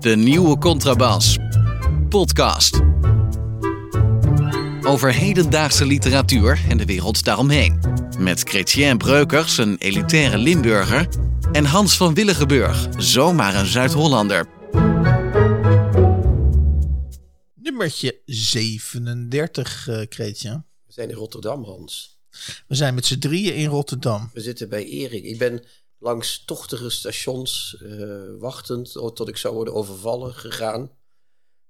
De nieuwe Contrabas. Podcast. Over hedendaagse literatuur en de wereld daaromheen. Met Chrétien Breukers, een elitaire Limburger. En Hans van Willigenburg, zomaar een Zuid-Hollander. Nummertje 37, uh, Chrétien. We zijn in Rotterdam, Hans. We zijn met z'n drieën in Rotterdam. We zitten bij Erik. Ik ben langs tochtige stations uh, wachtend tot ik zou worden overvallen gegaan.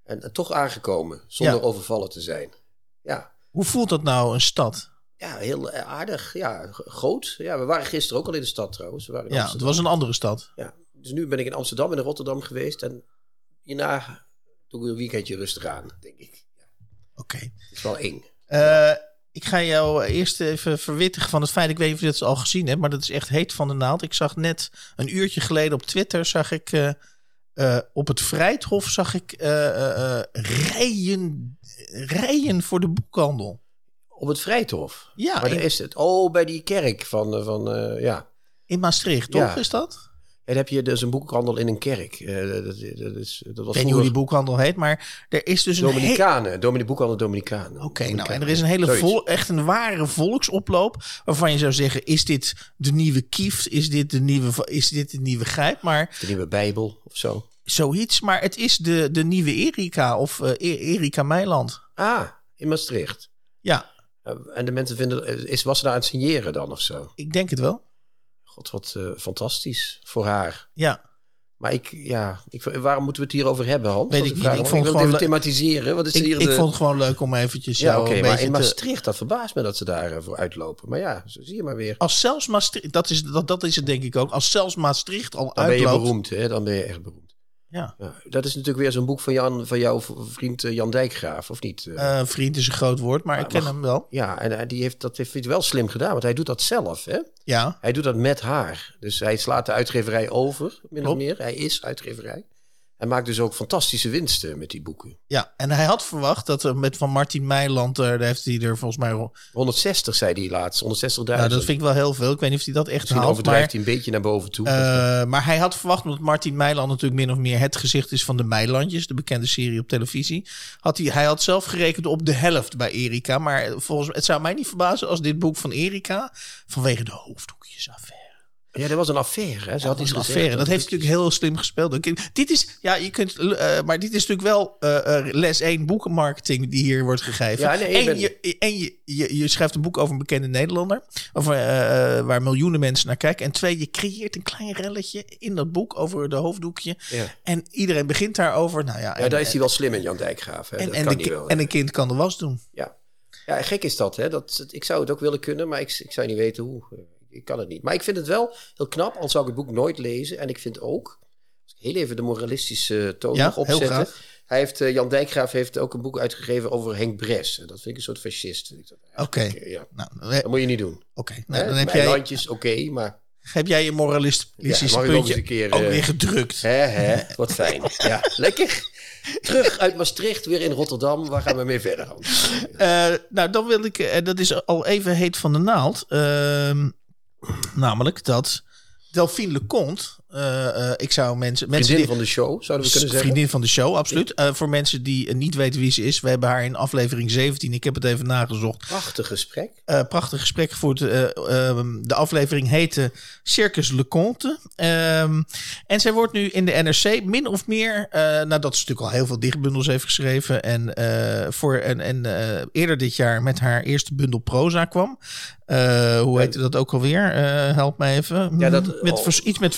En, en toch aangekomen, zonder Ja. overvallen te zijn. Ja. Hoe voelt dat nou, een stad? ja, heel eh, aardig. Ja, groot. Ja, we waren gisteren ook al in de stad trouwens. We waren in Ja, het was een andere stad. Ja. Dus nu ben ik in Amsterdam en in Rotterdam geweest. En hierna doe ik een weekendje rustig aan, denk ik. Ja, Oké. het is wel eng. Eh, ik ga jou eerst even verwittigen van het feit, ik weet niet of je dat al gezien hebt, maar dat is echt heet van de naald. Ik zag net een uurtje geleden op Twitter, zag ik eh, eh, op het Vrijthof, zag ik eh, rijen, rijen voor de boekhandel. Op het Vrijthof. Ja, Maar daar in, is het. Oh, bij die kerk van, van ja. in Maastricht, toch Ja. is dat? En heb je dus een boekhandel in een kerk. Eh, dat, dat, is, dat was Ik weet niet hoe die boekhandel heet, maar er is dus een hele... Dominicanen. Domini boekhandel Dominicanen. Oké, nou en er is een hele vol, echt een ware volksoploop waarvan je zou zeggen: is dit de nieuwe Kieft? Is dit de nieuwe, is dit de nieuwe Grijp? Maar De nieuwe Bijbel of zo. zoiets. Maar het is de, de nieuwe Erika of E- Erika Meiland. Ah, in Maastricht. Ja, Eh, en de mensen vinden, is, was ze daar aan het signeren dan of zo? ik denk het wel. God, wat eh, fantastisch voor haar. Ja, Maar ik, ja, ik, waarom moeten we het hierover hebben, Hans? Weet ik niet. Ik vond wil het even gewoon thematiseren. Wat is ik, hier ik de... vond het gewoon leuk om eventjes Ja, jou oké, een maar in te- Maastricht, dat verbaast me dat ze daarvoor uitlopen. Maar ja, zo zie je maar weer. Als zelfs Maastricht, dat is, dat, dat is het denk ik ook. Als zelfs Maastricht al Dan ben je uitloopt. beroemd, hè? Dan ben je echt beroemd. Ja. Ja, dat is natuurlijk weer zo'n boek van, Jan, van jouw vriend eh, Jan Dijkgraaf, of niet? Eh, Eh, vriend is een groot woord, maar ik ken hem wel. ja, en die heeft, dat heeft hij wel slim gedaan, want hij doet dat zelf, hè? Ja, Hij doet dat met haar. Dus hij slaat de uitgeverij over, min of meer. Hij is uitgeverij. Hij maakt dus ook fantastische winsten met die boeken. ja, en hij had verwacht dat er met van Martin Meiland, eh, daar heeft hij er volgens mij 160 zei hij laatst, 160.000. Nou, dat vind ik wel heel veel. Ik weet niet of hij dat echt Misschien haalt. overdrijft Maar, hij een beetje naar boven toe. eh, maar hij had verwacht, omdat Martin Meiland natuurlijk min of meer het gezicht is van de Meilandjes, de bekende serie op televisie. Had hij, hij had zelf gerekend op de helft bij Erika. Maar volgens het zou mij niet verbazen als dit boek van Erika, vanwege de hoofddoekjesaffaire. Ja, dat was een affaire. Hè? Ze had iets een affaire. Dat heeft natuurlijk heel slim gespeeld. Dit is, ja, je kunt, eh, maar dit is natuurlijk wel eh, eh, les 1 boekenmarketing die hier wordt gegeven. Ja, nee, ik en ben- je, en je, je, je schrijft een boek over een bekende Nederlander, over, waar miljoenen mensen naar kijken. En twee, je creëert een klein relletje in dat boek over de hoofddoekje. Ja. En iedereen begint daarover. Nou ja, Ja, en, daar is hij wel slim in, Jan Dijkgraaf. Hè? en, dat en, kan de, wel. en een kind kan de was doen. Ja. ja, gek is dat. Hè? dat ik zou het ook willen kunnen, maar ik, ik zou niet weten hoe. Ik kan het niet. Maar ik vind het wel heel knap, al zou ik het boek nooit lezen. En ik vind ook, als ik heel even de moralistische toon Ja, heel opzetten. Hij heeft, eh, Jan Dijkgraaf heeft ook een boek uitgegeven over Henk Bres. En dat vind ik een soort fascist. Oké. Ja, Nou, we- dat moet je niet doen. oké. Nou, dan heb jij, landjes, oké, maar heb jij je moralistische Ja, ook puntje een keer, ook eh, weer gedrukt. hè, hè, wat fijn. Ja, lekker. Terug uit Maastricht, weer in Rotterdam. Waar gaan we mee verder? Eh, nou, dan wil ik, en dat is al even heet van de naald. ehm, namelijk dat Delphine Leconte, ik zou mensen... mensen Vriendin die, van de show, zouden we kunnen zeggen. Vriendin van de show, absoluut. Eh, voor mensen die eh, niet weten wie ze is, we hebben haar in aflevering 17, ik heb het even nagezocht, Prachtig gesprek. eh, prachtig gesprek gevoerd. Eh, ehm, de aflevering heette Circus Leconte. Ehm en zij wordt nu in de NRC min of meer, eh, nadat ze natuurlijk al heel veel dichtbundels heeft geschreven. En, eh, voor, en, en eh, eerder dit jaar met haar eerste bundel proza kwam. Eh, hoe heette dat ook alweer? Eh, help me even. Ja, dat- met iets met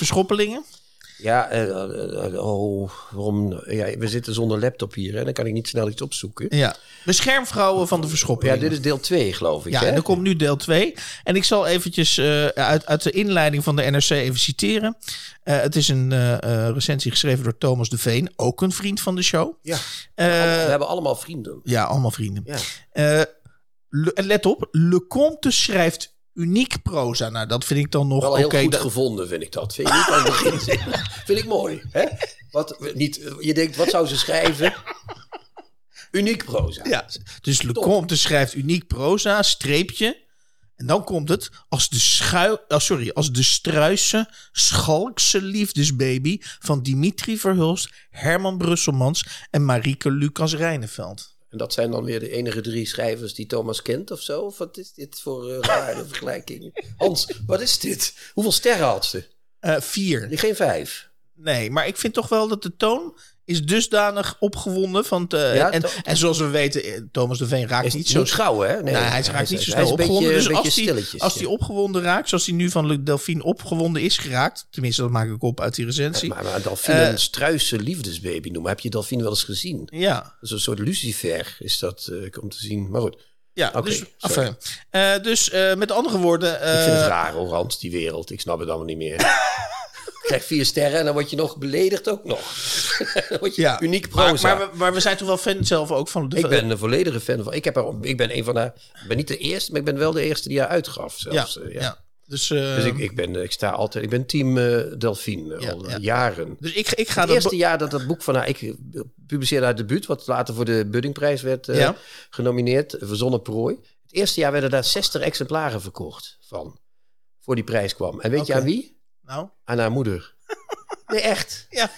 Ja, eh, eh, eh, oh, waarom? Ja, we zitten zonder laptop hier, hè? dan kan ik niet snel iets opzoeken. Ja. Beschermvrouwen van de Ja, verschoppelingen. dit is deel 2, geloof ik. Ja, hè? en er komt nu deel 2. En ik zal eventjes eh, uit, uit de inleiding van de NRC even citeren. Eh, het is een eh, eh, recensie geschreven door Thomas de Veen, ook een vriend van de show. Ja, Eh, we hebben allemaal vrienden. ja, allemaal vrienden. Ja. Eh, le- let op, Leconte schrijft uniek proza. Nou, dat vind ik dan nog Wel heel goed dat- gevonden, vind ik dat. Vind je niet aan het begin zeggen? Vind ik mooi. Hè? Wat, niet, je denkt, wat zou ze schrijven? Uniek proza. Ja, dus Leconte schrijft uniek proza, streepje. En dan komt het als de, schui, oh sorry, als de struise, schalkse liefdesbaby van Dimitri Verhulst, Herman Brusselmans en Marieke Lucas Rijneveld. En dat zijn dan weer de enige drie schrijvers die Thomas kent of zo? Of wat is dit voor uh, rare vergelijking? Hans, wat is dit? Hoeveel sterren had ze? Uh, vier. Geen vijf. Nee, maar ik vind toch wel dat de toon is dusdanig opgewonden. Van te, ja, en, en zoals we weten, eh, Thomas de Veen raakt niet zo gauw, hè? Nee, hij raakt niet zo snel opgewonden. dus als hij als die opgewonden raakt, zoals hij nu van Delphine opgewonden is geraakt, tenminste dat maak ik op uit die recensie. maar, maar Delphine uh, een struise liefdesbaby noemen, heb je Delphine wel eens gezien? Ja. Dat is een soort Lucifer, is dat uh, om te zien. Maar goed. Ja, okay, dus, enfin, uh, dus met andere woorden. Ik vind het raar, hoor, Hans, die wereld. Ik snap het allemaal niet meer. krijg vier sterren en dan word je nog beledigd ook nog. dan word je ja, uniek proza. Maar, maar, we, maar, we, zijn toch wel fan zelf ook van... De, ik ben een volledige fan van... Ik, heb er, ik ben een van de... Ik ben niet de eerste, maar ik ben wel de eerste die haar uitgaf zelfs. Ja, ja. ja. Dus, uh, dus ik, ik, ben, ik sta altijd... Ik ben team uh, Delphine ja, al ja. jaren. Dus ik, ik ga het eerste jaar dat dat boek van haar... Ik publiceerde haar debuut, wat later voor de Buddingprijs werd uh, genomineerd. Verzonnen prooi. Het eerste jaar werden daar 60 exemplaren verkocht van. Voor die prijs kwam. En weet okay. je aan wie? Nou? Aan haar moeder. Nee, echt. Ja.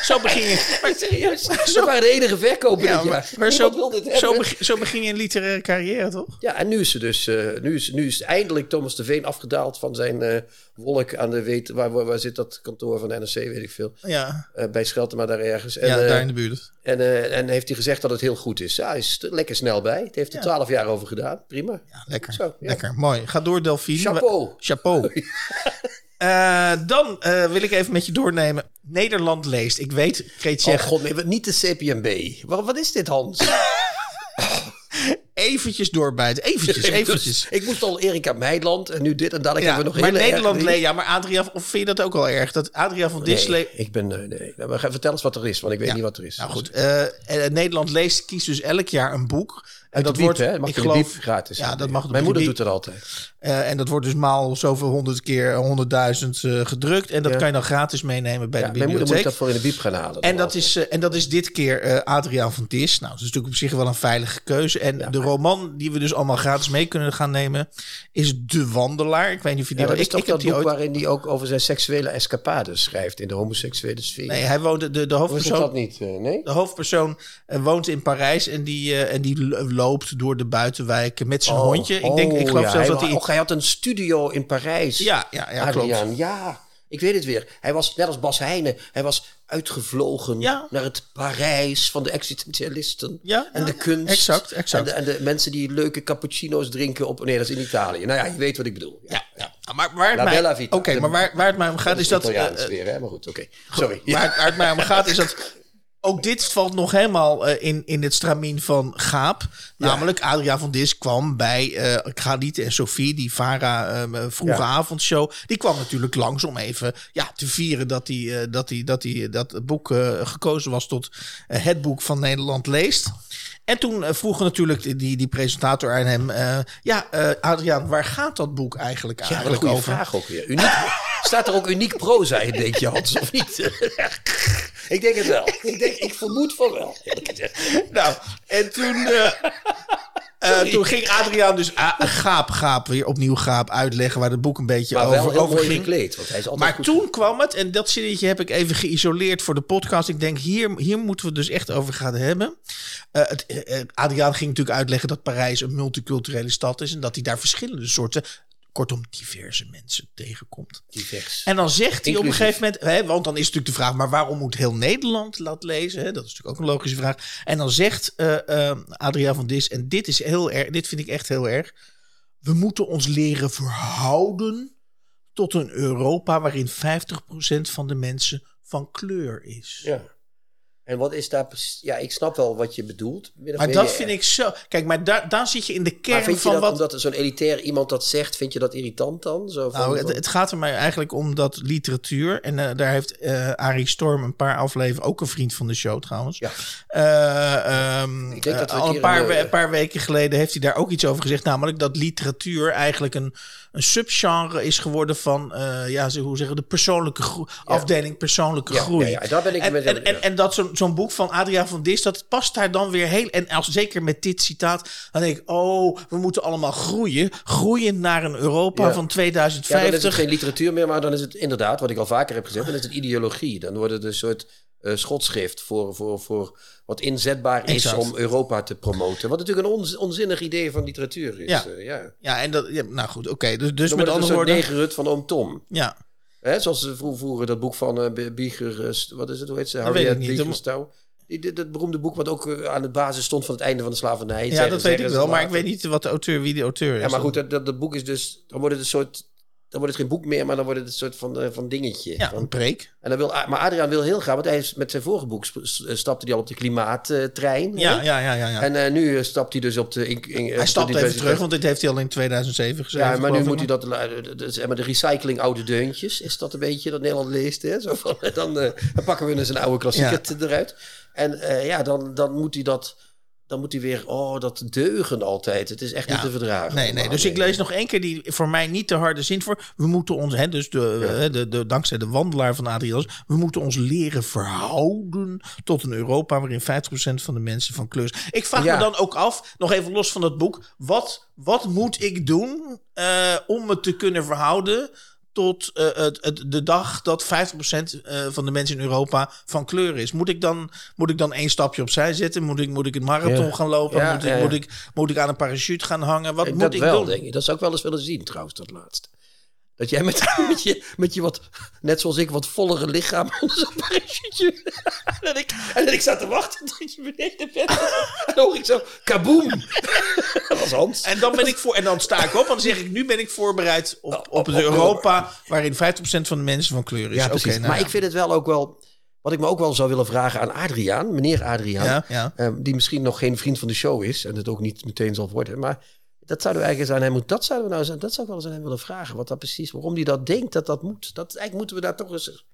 Zo begin je. Maar serieus, zo waren de enige verkoper ja, maar, maar zo, zo, begin, zo begin je een literaire carrière, toch? Ja, en nu is ze dus, uh, nu, is, nu is eindelijk Thomas de Veen afgedaald van zijn uh, wolk aan de weet, waar, waar, waar, zit dat kantoor van de NRC, weet ik veel. Ja. Uh, bij Scheltema daar ergens. En, ja, daar in de buurt. En, en heeft hij gezegd dat het heel goed is. Ja, hij is er lekker snel bij. Het heeft er twaalf jaar over gedaan. Prima. Ja, lekker. Zo, lekker, mooi. Ga door, Delphine. Chapeau. Chapeau. Uh, dan uh, wil ik even met je doornemen. Nederland leest. Ik weet, Kreetje. Oh god, nee, niet de CPMB. Wat, wat is dit, Hans? eventjes doorbijten. Eventjes, eventjes. ik moest al Erika Meidland en nu dit en dat. Ik ja, heb nog maar Nederland leest. Ja, maar Adriaan, of vind je dat ook al erg? Dat Adriaan van Disle... Nee, ik ben... Nee, nee. Nou, vertel eens wat er is, want ik weet ja. niet wat er is. Nou goed, uh, Nederland leest kiest dus elk jaar een boek en dat wordt, hè? Mag ik geloof, gratis. Ja, dat mag. Mijn moeder doet het altijd. Uh, en dat wordt dus maal zoveel honderd keer, honderdduizend uh, gedrukt. En dat ja. kan je dan gratis meenemen bij ja, de bibliotheek. Mijn moeder moet dat voor in de biep gaan halen. En dat, is, uh, en dat is dit keer Adriaan van Dis. Nou, dat is natuurlijk op zich wel een veilige keuze. En ja, de roman die we dus allemaal gratis mee kunnen gaan nemen, is De Wandelaar. Ik weet niet of je die... Ja, dat ik, is toch ik dat boek ooit... waarin hij ook over zijn seksuele escapades schrijft in de homoseksuele sfeer. Nee, hij woonde... De, de hoofdpersoon... dat niet, nee? De hoofdpersoon woont in Parijs en die, en die loopt door de buitenwijken met zijn oh, hondje. Ik denk, ik geloof ja, zelfs hij, dat hij... Oh, hij had een studio in Parijs. Ja, ja, ja Adriaan, klopt. Ja, ik weet het weer. Hij was net als Bas Heijnen. Hij was uitgevlogen ja. naar het Parijs van de existentialisten. Ja, en de kunst. Exact, exact. En de, en de, mensen die leuke cappuccino's drinken op... Nee, dat is in Italië. Nou ja, je weet wat ik bedoel. Ja, ja. Maar waar het mij, Oké, maar waar, waar het mij om gaat is dat... Uh, weer, hè? Maar goed, oké. Okay. Sorry. Waar, waar het mij om gaat is dat ook dit valt nog helemaal uh, in, in het stramien van Gaap. Ja. Namelijk, Adriaan van Dis kwam bij uh, Khalid en Sophie, die Vara uh, vroege ja. avondshow. Die kwam natuurlijk langs om even ja, te vieren dat hij dat, die, dat, die, dat het boek gekozen was tot het boek van Nederland leest. En toen vroegen natuurlijk die, die presentator aan hem... ja, Adriaan, waar gaat dat boek eigenlijk, ja, eigenlijk een over? vraag ook weer. Uniek, staat er ook uniek proza in, denk je, Hans, of niet? Ik denk het wel. Ik, denk, ik vermoed van wel. nou, en toen, uh, uh, toen ging Adriaan dus uh, gaap, gaap, weer opnieuw gaap uitleggen waar het boek een beetje maar over, over ging. gekleed, want hij is altijd Maar goed toen kwam het, en dat zinnetje heb ik even geïsoleerd voor de podcast. Ik denk, hier, hier moeten we het dus echt over gaan hebben. Uh, het, Adriaan ging natuurlijk uitleggen dat Parijs een multiculturele stad is en dat hij daar verschillende soorten kortom diverse mensen tegenkomt. Divers. En dan zegt hij op een gegeven moment, hè, want dan is natuurlijk de vraag, maar waarom moet heel Nederland dat lezen? Hè? Dat is natuurlijk ook een logische vraag. En dan zegt uh, uh, Adriaan van Dis, en dit is heel erg, dit vind ik echt heel erg. We moeten ons leren verhouden tot een Europa waarin 50% van de mensen van kleur is. Ja. En wat is daar Ja, ik snap wel wat je bedoelt. Maar dat vind ik zo. Kijk, maar daar, daar zit je in de kern maar vind je van dat, wat. Omdat zo'n elitair iemand dat zegt, vind je dat irritant dan? Zo van, nou, het, het, gaat er mij eigenlijk om dat literatuur. En uh, daar heeft uh, Arie Storm een paar afleveringen. Ook een vriend van de show trouwens. Ja. Uh, um, al een paar, een paar weken geleden heeft hij daar ook iets over gezegd. Namelijk dat literatuur eigenlijk een een subgenre is geworden van, uh, ja, hoe zeggen de persoonlijke groei, afdeling persoonlijke groei. Ja, daar ben ik en, met en, en, en, dat zo'n zo'n boek van Adriaan van Dis, dat past daar dan weer heel. En als zeker met dit citaat, dan denk ik, oh, we moeten allemaal groeien. Groeien naar een Europa van 2050. Ja, dan is het geen literatuur meer, maar dan is het inderdaad, wat ik al vaker heb gezegd, dan is het ideologie. Dan wordt het een soort uh, schotschrift voor, voor, voor wat inzetbaar is om Europa te promoten. Wat natuurlijk een onzinnig idee van literatuur is. Ja, uh, ja. ja en dat, ja, nou goed, oké. Dus, dus met andere woorden... negerut van oom Tom. Ja. Hè, zoals ze vroeger dat boek van uh, Bieger, wat is het, hoe heet ze? Harriet Biegerstouw. Die, dat beroemde boek wat ook aan de basis stond van het einde van de slavernij. Ja, dat weet ik wel, maar ik weet niet wat de auteur, wie de auteur is. Ja, maar goed, dat, dat, dat boek is dus, dan wordt het een soort dan wordt het geen boek meer, maar dan wordt het een soort van, uh, van dingetje. Ja, van, een preek. En dan wil, maar Adriaan wil heel graag, want hij is met zijn vorige boek stapte hij al op de klimaattrein. Ja, ja, ja, ja, ja. En uh, nu stapt hij dus op de... In, in, hij stapt even terug, want dit heeft hij al in 2007 gezegd. Ja, maar nu moet hij dat... Zeg maar de recycling oude deuntjes, is dat een beetje dat Nederland leest. Hè? Zo van, dan, uh, dan pakken we eens een oude klassieker ja. eruit. En ja, dan, dan moet hij dat dan moet hij weer, oh, dat deugen altijd. Het is echt niet te verdragen. Nee, nee. Dus ik lees nog één keer die voor mij niet te harde zin voor. We moeten ons, hè, dus de, de, de, dankzij de wandelaar van Adriaan, we moeten ons leren verhouden tot een Europa waarin 50% van de mensen van kleur is. Ik vraag me dan ook af, nog even los van dat boek, wat, wat moet ik doen uh, om me te kunnen verhouden tot uh, het, het, de dag dat 50% uh, van de mensen in Europa van kleur is. Moet ik dan, moet ik dan één stapje opzij zetten? Moet ik, moet ik een marathon ja. gaan lopen? Ja, moet, ik, ja, moet, ik, moet ik aan een parachute gaan hangen? Wat ik moet dat ik wel, doen? Denk ik. Dat zou ik wel eens willen zien trouwens, dat laatste. Dat jij met, met, je, met je wat, net zoals ik, wat vollere lichaam onder zo'n parachute. en, ik, en ik zat te wachten tot je beneden bent. en dan hoor ik zo, kaboom. dat was Hans. En dan ben ik voor, en dan sta ik op en dan zeg ik, nu ben ik voorbereid op, op, op Europa waarin 50% van de mensen van kleur is. Ja, precies. Okay, nou maar ja. ik vind het wel ook wel... Wat ik me ook wel zou willen vragen aan Adriaan, meneer Adriaan, Ja, ja. um, die misschien nog geen vriend van de show is en het ook niet meteen zal worden, maar dat zouden we eigenlijk zijn. Hij moet, dat zouden we nou zijn. Dat zou ik wel eens aan hem willen vragen. Wat dat precies, waarom hij dat denkt dat dat moet. Dat, eigenlijk moeten we daar toch eens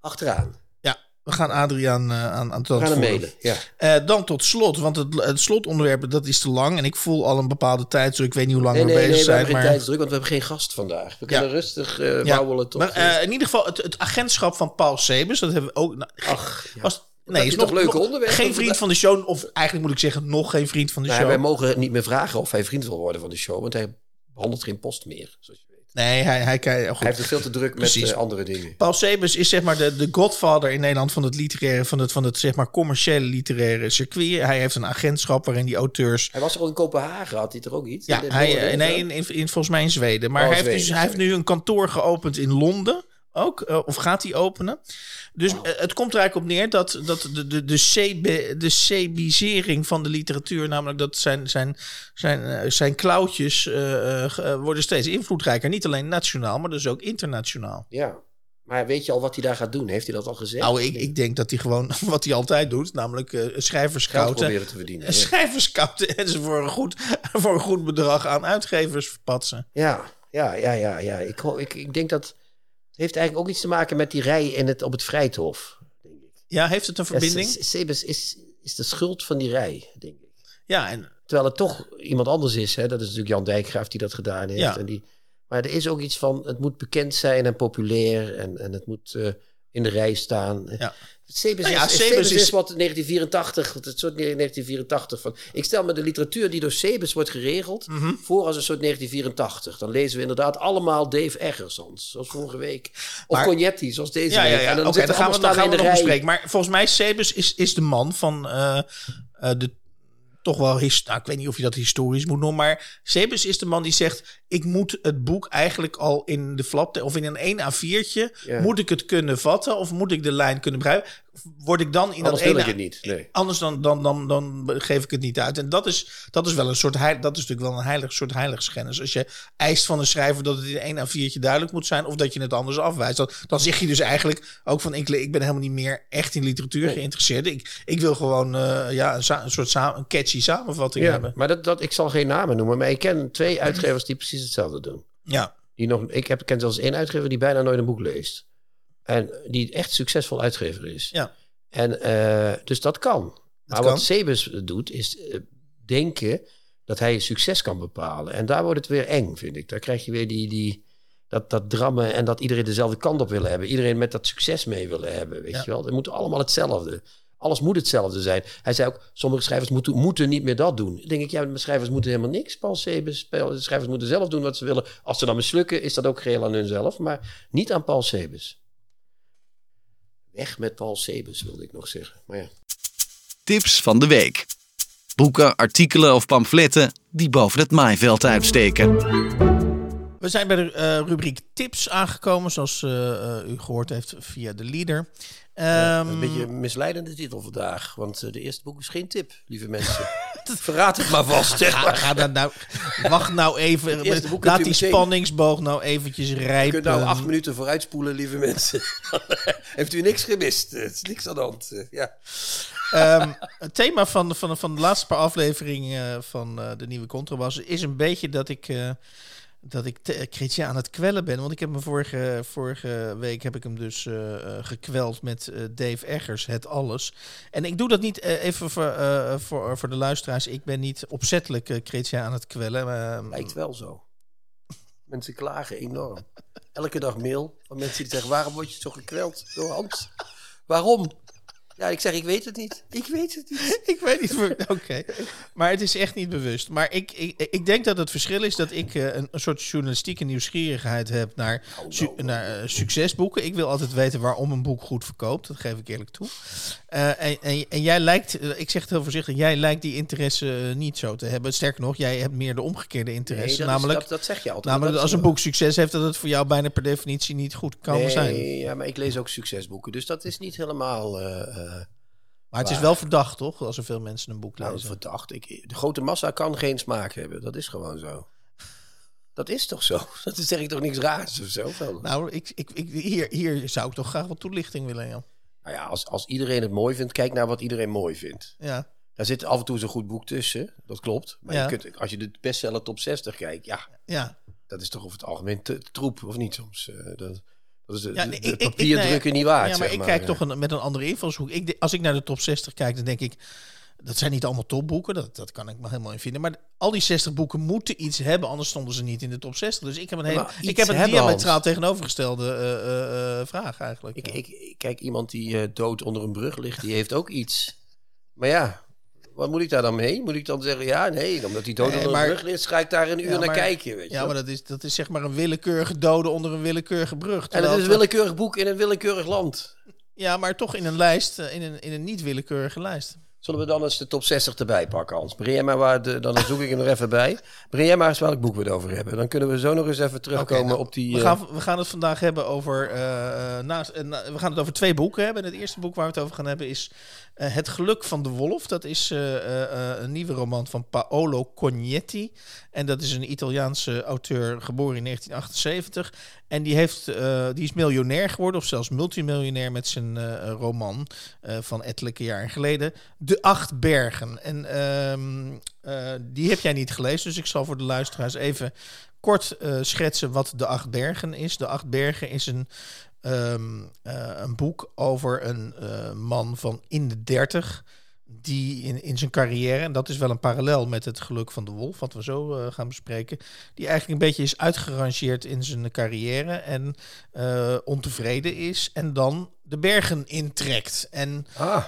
achteraan. Ja, we gaan Adriaan uh, aan, aan hem mailen. Ja. Uh, dan tot slot, want het, het slotonderwerp dat is te lang. En ik voel al een bepaalde tijd, zo ik weet niet hoe lang nee, we nee, bezig nee, zijn. we hebben maar... geen tijdsdruk, want we hebben geen gast vandaag. We kunnen Ja. rustig uh, Ja, tot... Maar uh, in ieder geval, het, het agentschap van Paul Sebus, dat hebben we ook. Nou, Ach, ja. was, heb nee, is nog, leuke onderwerpen Geen vriend van de show, of eigenlijk moet ik zeggen, nog geen vriend van de Nou, show. wij mogen niet meer vragen of hij vriend wil worden van de show, want hij behandelt geen post meer, zoals je weet. Nee, hij, hij, hij. Hij heeft het veel te druk met uh, andere dingen. Paul Sebus is zeg maar de, de godfather in Nederland van het literaire, van het, van het zeg maar commerciële literaire circuit. Hij heeft een agentschap waarin die auteurs. Hij was er al in Kopenhagen, had hij er ook iets? Ja, In- hij, eh, nee, in, in, in- volgens mij in Zweden. Maar Oh, hij, heeft dus, hij heeft nu een kantoor geopend in Londen. Ook, eh, of gaat hij openen? Dus eh, het komt er eigenlijk op neer dat, dat de, de, de, CB, de CBisering van de literatuur, namelijk dat zijn, zijn, zijn, eh, zijn klauwtjes worden steeds invloedrijker. Niet alleen nationaal, maar dus ook internationaal. Ja. Maar weet je al wat hij daar gaat doen? Heeft hij dat al gezegd? Nou, ik, ik denk dat hij gewoon wat hij altijd doet, namelijk eh schrijvers scouten. proberen te verdienen. Ja. schrijvers scouten en ze voor een, goed, voor een goed bedrag aan uitgevers verpatsen. Ja, ja, ja, ja. ja. Ik, ik, ik denk dat heeft eigenlijk ook iets te maken met die rij in het, op het Vrijthof. Denk ik. Ja, heeft het een verbinding? Ja, Sebes is, is de schuld van die rij, denk ik. Ja, en Terwijl het toch iemand anders is. Hè? Dat is natuurlijk Jan Dijkgraaf die dat gedaan heeft. Ja. En die, maar er is ook iets van, het moet bekend zijn en populair. En, en het moet eh, in de rij staan. Ja. Sebes, Nou ja, is, Sebes Sebes is, wat 1984, het soort 1984 van. Ik stel me de literatuur die door Sebes wordt geregeld Mhm. voor als een soort 1984. Dan lezen we inderdaad allemaal Dave Eggers, zoals vorige week. Of Maar- Cognetti, zoals deze ja, ja, week. ja. En Oké, dan, dan, zitten gaan we, dan gaan we nog bespreken. Maar volgens mij, Sebus is, is de man van eh, eh, de toch wel, nou, ik weet niet of je dat historisch moet noemen, maar Sebus is de man die zegt, ik moet het boek eigenlijk al in de flap, of in een 1 A4'tje, Ja. moet ik het kunnen vatten of moet ik de lijn kunnen begrijpen? Word ik dan in Anders dat wil ene ik het niet. Nee. Anders dan, dan, dan, dan geef ik het niet uit. En dat is, dat is wel een soort dat is natuurlijk wel een heilig soort heiligschennis. Als je eist van een schrijver dat het in één A4'tje duidelijk moet zijn, of dat je het anders afwijst, dan, dan zeg je dus eigenlijk ook van ik, ik ben helemaal niet meer echt in literatuur Nee. geïnteresseerd. Ik, ik wil gewoon uh, ja, een, soort een catchy samenvatting Ja, hebben. maar dat, dat, ik zal geen namen noemen, maar ik ken twee uitgevers die precies hetzelfde doen. Ja, Die nog, ik heb, ken zelfs één uitgever die bijna nooit een boek leest. En die echt succesvol uitgever is. ja. En, eh, dus dat kan. Maar kan. wat Sebus doet, is eh, denken dat hij succes kan bepalen. En daar wordt het weer eng, vind ik. Daar krijg je weer die, die, dat, dat drammen en dat iedereen dezelfde kant op willen hebben. Iedereen met dat succes mee willen hebben, weet je wel. Het moet allemaal hetzelfde. Alles moet hetzelfde zijn. Hij zei ook, sommige schrijvers moeten, moeten niet meer dat doen. Dan denk ik, ja, de schrijvers moeten helemaal niks. Paul Sebes, schrijvers moeten zelf doen wat ze willen. Als ze dan mislukken, is dat ook geheel aan hunzelf. Maar niet aan Paul Sebes. Weg met Paul Sebes, wilde ik nog zeggen. Maar ja. Tips van de week. Boeken, artikelen of pamfletten die boven het maaiveld uitsteken. We zijn bij de uh, rubriek tips aangekomen, zoals uh, uh, u gehoord heeft via de leader. Een beetje een misleidende titel vandaag, want de eerste boek is geen tip, lieve mensen. Verraad het maar vast. Zeg maar. Ga, ga nou, wacht nou even. Laat die spanningsboog nou eventjes rijpen. Je kunt nou acht minuten vooruitspoelen, lieve mensen. Heeft u niks gemist? Het is niks aan de hand. Ja. Um, het thema van, van, van de laatste paar afleveringen van de nieuwe Contrabas is een beetje dat ik dat ik Chrétien aan het kwellen ben. Want ik heb me vorige, vorige week heb ik hem dus uh, gekweld met uh, Dave Eggers, het alles. En ik doe dat niet even voor, voor, voor de luisteraars. Ik ben niet opzettelijk Chrétien aan het kwellen. Maar, Lijkt wel zo. Mensen klagen enorm. Elke dag mail van mensen die zeggen: waarom word je zo gekweld door Hans? Waarom? Ja, ik zeg, ik weet het niet. Ik weet het niet. ik weet niet. Oké. Maar het is echt niet bewust. Maar ik, ik, ik denk dat het verschil is dat ik uh, een, een, soort journalistieke nieuwsgierigheid heb naar, oh, su no, naar uh, succesboeken. Ik wil altijd weten waarom een boek goed verkoopt. Dat geef ik eerlijk toe. Uh, en, en, en, jij lijkt, ik zeg het heel voorzichtig, jij lijkt die interesse niet zo te hebben. Sterker nog, jij hebt meer de omgekeerde interesse. Nee, namelijk, is, dat, dat, zeg je altijd. Namelijk dat als een boek succes heeft, dat het voor jou bijna per definitie niet goed kan nee, zijn. Ja, maar ik lees ook succesboeken. Dus dat is niet helemaal... Maar het is wel verdacht, toch? Als er veel mensen een boek nou, lezen. Nou, verdacht. Ik, de grote massa kan geen smaak hebben. Dat is gewoon zo. Dat is toch zo? Dat is, zeg ik toch niks raars of zo? Nou, ik, ik, ik, hier, hier zou ik toch graag wat toelichting willen. Nou ja, als, als iedereen het mooi vindt, kijk naar wat iedereen mooi vindt. Ja. Daar zit af en toe zo'n goed boek tussen, dat klopt. Maar ja. je kunt, als je de bestseller top 60 kijkt, ja, ja. dat is toch over het algemeen te, troep, of niet soms? Uh, dat, dat is ja, nee, de, de papierdrukken niet waard. Ja, maar ik maar. kijk toch een, met een andere invalshoek. Ik, als ik naar de top 60 kijk, dan denk ik... Dat zijn niet allemaal topboeken, dat, dat kan ik me helemaal in vinden. Maar al die 60 boeken moeten iets hebben, anders stonden ze niet in de top 60. Dus ik heb een, hele, ik heb een diametraal tegenovergestelde uh, uh, vraag eigenlijk. Ik, ik, ik, kijk, iemand die dood onder een brug ligt, die heeft ook iets. Maar ja, wat moet ik daar dan mee? Moet ik dan zeggen, ja, nee, omdat die dood nee, onder de brug ligt, ga ik daar een uur ja, naar maar, kijken. Weet je ja, maar dat is, dat is zeg maar een willekeurige dode onder een willekeurige brug. En dat is een willekeurig boek in een willekeurig land. Ja, maar toch in een lijst, in een, in een niet willekeurige lijst. Zullen we dan eens de top 60 erbij pakken, Hans? Breng maar waar de, dan zoek ik hem er even bij. Breng maar eens welk boek we het over hebben. Dan kunnen we zo nog eens even terugkomen okay, nou, op die... We gaan, we gaan het vandaag hebben over... Uh, naast, uh, we gaan het over twee boeken hebben. Het eerste boek waar we het over gaan hebben is... Uh, het geluk van de wolf. Dat is een nieuwe roman van Paolo Cognetti. En dat is een Italiaanse auteur, geboren in 1978. En die, heeft, die is miljonair geworden, of zelfs multimiljonair... met zijn roman van ettelijke jaren geleden... De Acht Bergen. En uh, die heb jij niet gelezen, dus ik zal voor de luisteraars even kort schetsen wat De Acht Bergen is. De Acht Bergen is een, um, uh, een boek over een man van in de dertig die in, in zijn carrière, en dat is wel een parallel met het geluk van de wolf, wat we zo uh, gaan bespreken, die eigenlijk een beetje is uitgerangeerd in zijn carrière en uh, ontevreden is en dan de bergen intrekt. En, ah,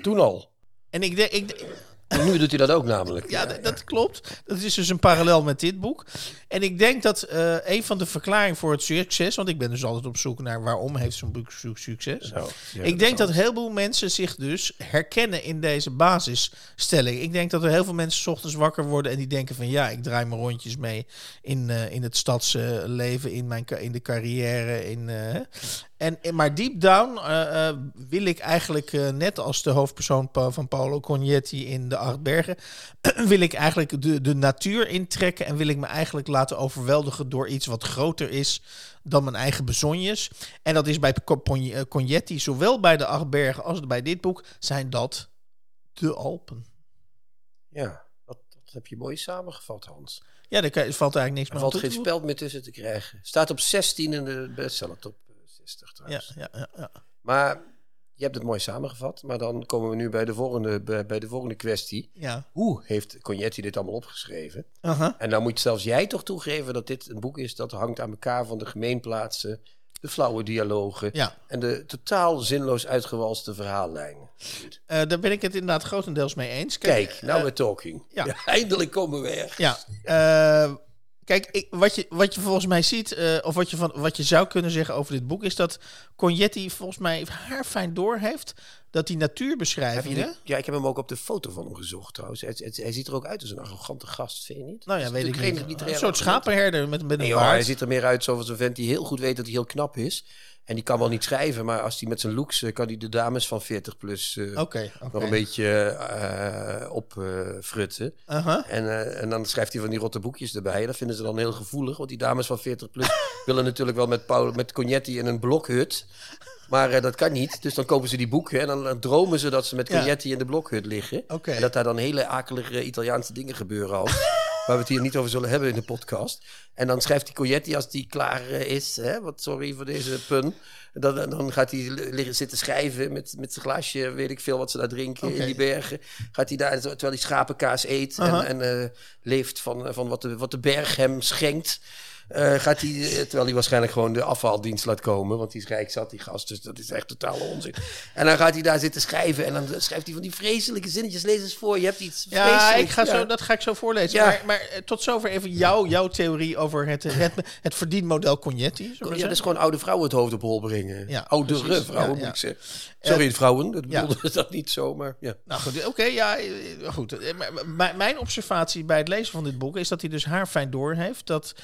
toen al. En ik denk. Ik, en nu doet hij dat ook namelijk. Ja, dat, dat klopt. Dat is dus een parallel met dit boek. En ik denk dat uh, een van de verklaringen voor het succes, want ik ben dus altijd op zoek naar waarom heeft zo'n boek succes. Zo, ja, ik denk dat heel veel mensen zich dus herkennen in deze basisstelling. Ik denk dat er heel veel mensen s ochtends wakker worden en die denken van ja, ik draai mijn rondjes mee in, uh, in het stadsleven, in, mijn, in de carrière. In, uh, en, maar deep down eh, eh, wil ik eigenlijk, eh, net als de hoofdpersoon van Paolo Cognetti in De Acht Bergen, wil ik eigenlijk de, de natuur intrekken en wil ik me eigenlijk laten overweldigen door iets wat groter is dan mijn eigen bezonjes. En dat is bij Cognetti, zowel bij De Acht Bergen als bij dit boek, zijn dat de Alpen. Ja, dat, dat heb je mooi samengevat, Hans. Ja, daar valt eigenlijk niks meer Er valt geen speld meer tussen te krijgen. Staat op 16 in de bestsellertop. Ja, ja, ja, Maar je hebt het mooi samengevat, maar dan komen we nu bij de volgende, bij, de volgende kwestie. Ja. Hoe heeft Cognetti dit allemaal opgeschreven? En dan moet zelfs jij toch toegeven dat dit een boek is dat hangt aan elkaar van de gemeenplaatsen, de flauwe dialogen ja. en de totaal zinloos uitgewalste verhaallijnen. Eh, daar ben ik het inderdaad grotendeels mee eens. Kijk, nou uh, we're talking. Ja. eindelijk komen we ergens. Ja. Eh, kijk, ik, wat, je, wat je volgens mij ziet, eh, of wat je, van, wat je zou kunnen zeggen over dit boek, is dat Cognetti volgens mij haar fijn door heeft dat die natuurbeschrijvingen. die- ja, ik heb hem ook op de foto van hem gezocht trouwens. Hij, hij- hij ziet er ook uit als een arrogante gast, vind je niet? Nou ja, weet ik niet. geen Een soort schapenherder met, met een Nee, hij ziet er meer uit zoals een vent die heel goed weet dat hij heel knap is. En die kan wel niet schrijven, maar als hij met zijn looks eh, kan hij de dames van 40 plus eh, Oké, oké. nog een beetje eh opfrutten. En, en dan schrijft hij van die rotte boekjes erbij. Dat vinden ze dan heel gevoelig, want die dames van 40 plus willen natuurlijk wel met, Paul, met Cognetti in een blokhut. Maar eh, dat kan niet. Dus dan kopen ze die boeken en dan, dan dromen ze dat ze met Ja. Cognetti in de blokhut liggen. En dat daar dan hele akelige Italiaanse dingen gebeuren al. waar we het hier niet over zullen hebben in de podcast. En dan schrijft die Cognetti als die klaar eh, is. Hè, wat sorry voor deze pun. Dan, dan gaat hij liggen zitten schrijven met, met zijn glaasje, weet ik veel wat ze daar drinken in die bergen. Gaat hij daar, terwijl hij schapenkaas eet en, en eh, leeft van, van wat, de, wat de berg hem schenkt. Eh, gaat hij, eh, terwijl hij waarschijnlijk gewoon de afvaldienst laat komen. Want die is rijk zat, die gast. Dus dat is echt totale onzin. En dan gaat hij daar zitten schrijven. En dan schrijft hij van die vreselijke zinnetjes. Lees eens voor, je hebt iets Ja, ik ga Ja. zo, dat ga ik zo voorlezen. Ja. Maar, maar eh, tot zover even jou, jouw theorie over het, het, het verdienmodel Cognetti. Ja, dat is gewoon oude vrouwen het hoofd op hol brengen. Ja, Oudere precies. vrouwen, moet ik zeggen. Sorry, vrouwen. Dat bedoelde dat niet zo, maar ja. Nou goed, oké, ja, goed. Maar Mijn observatie bij het lezen van dit boek is dat hij dus haar fijn door heeft dat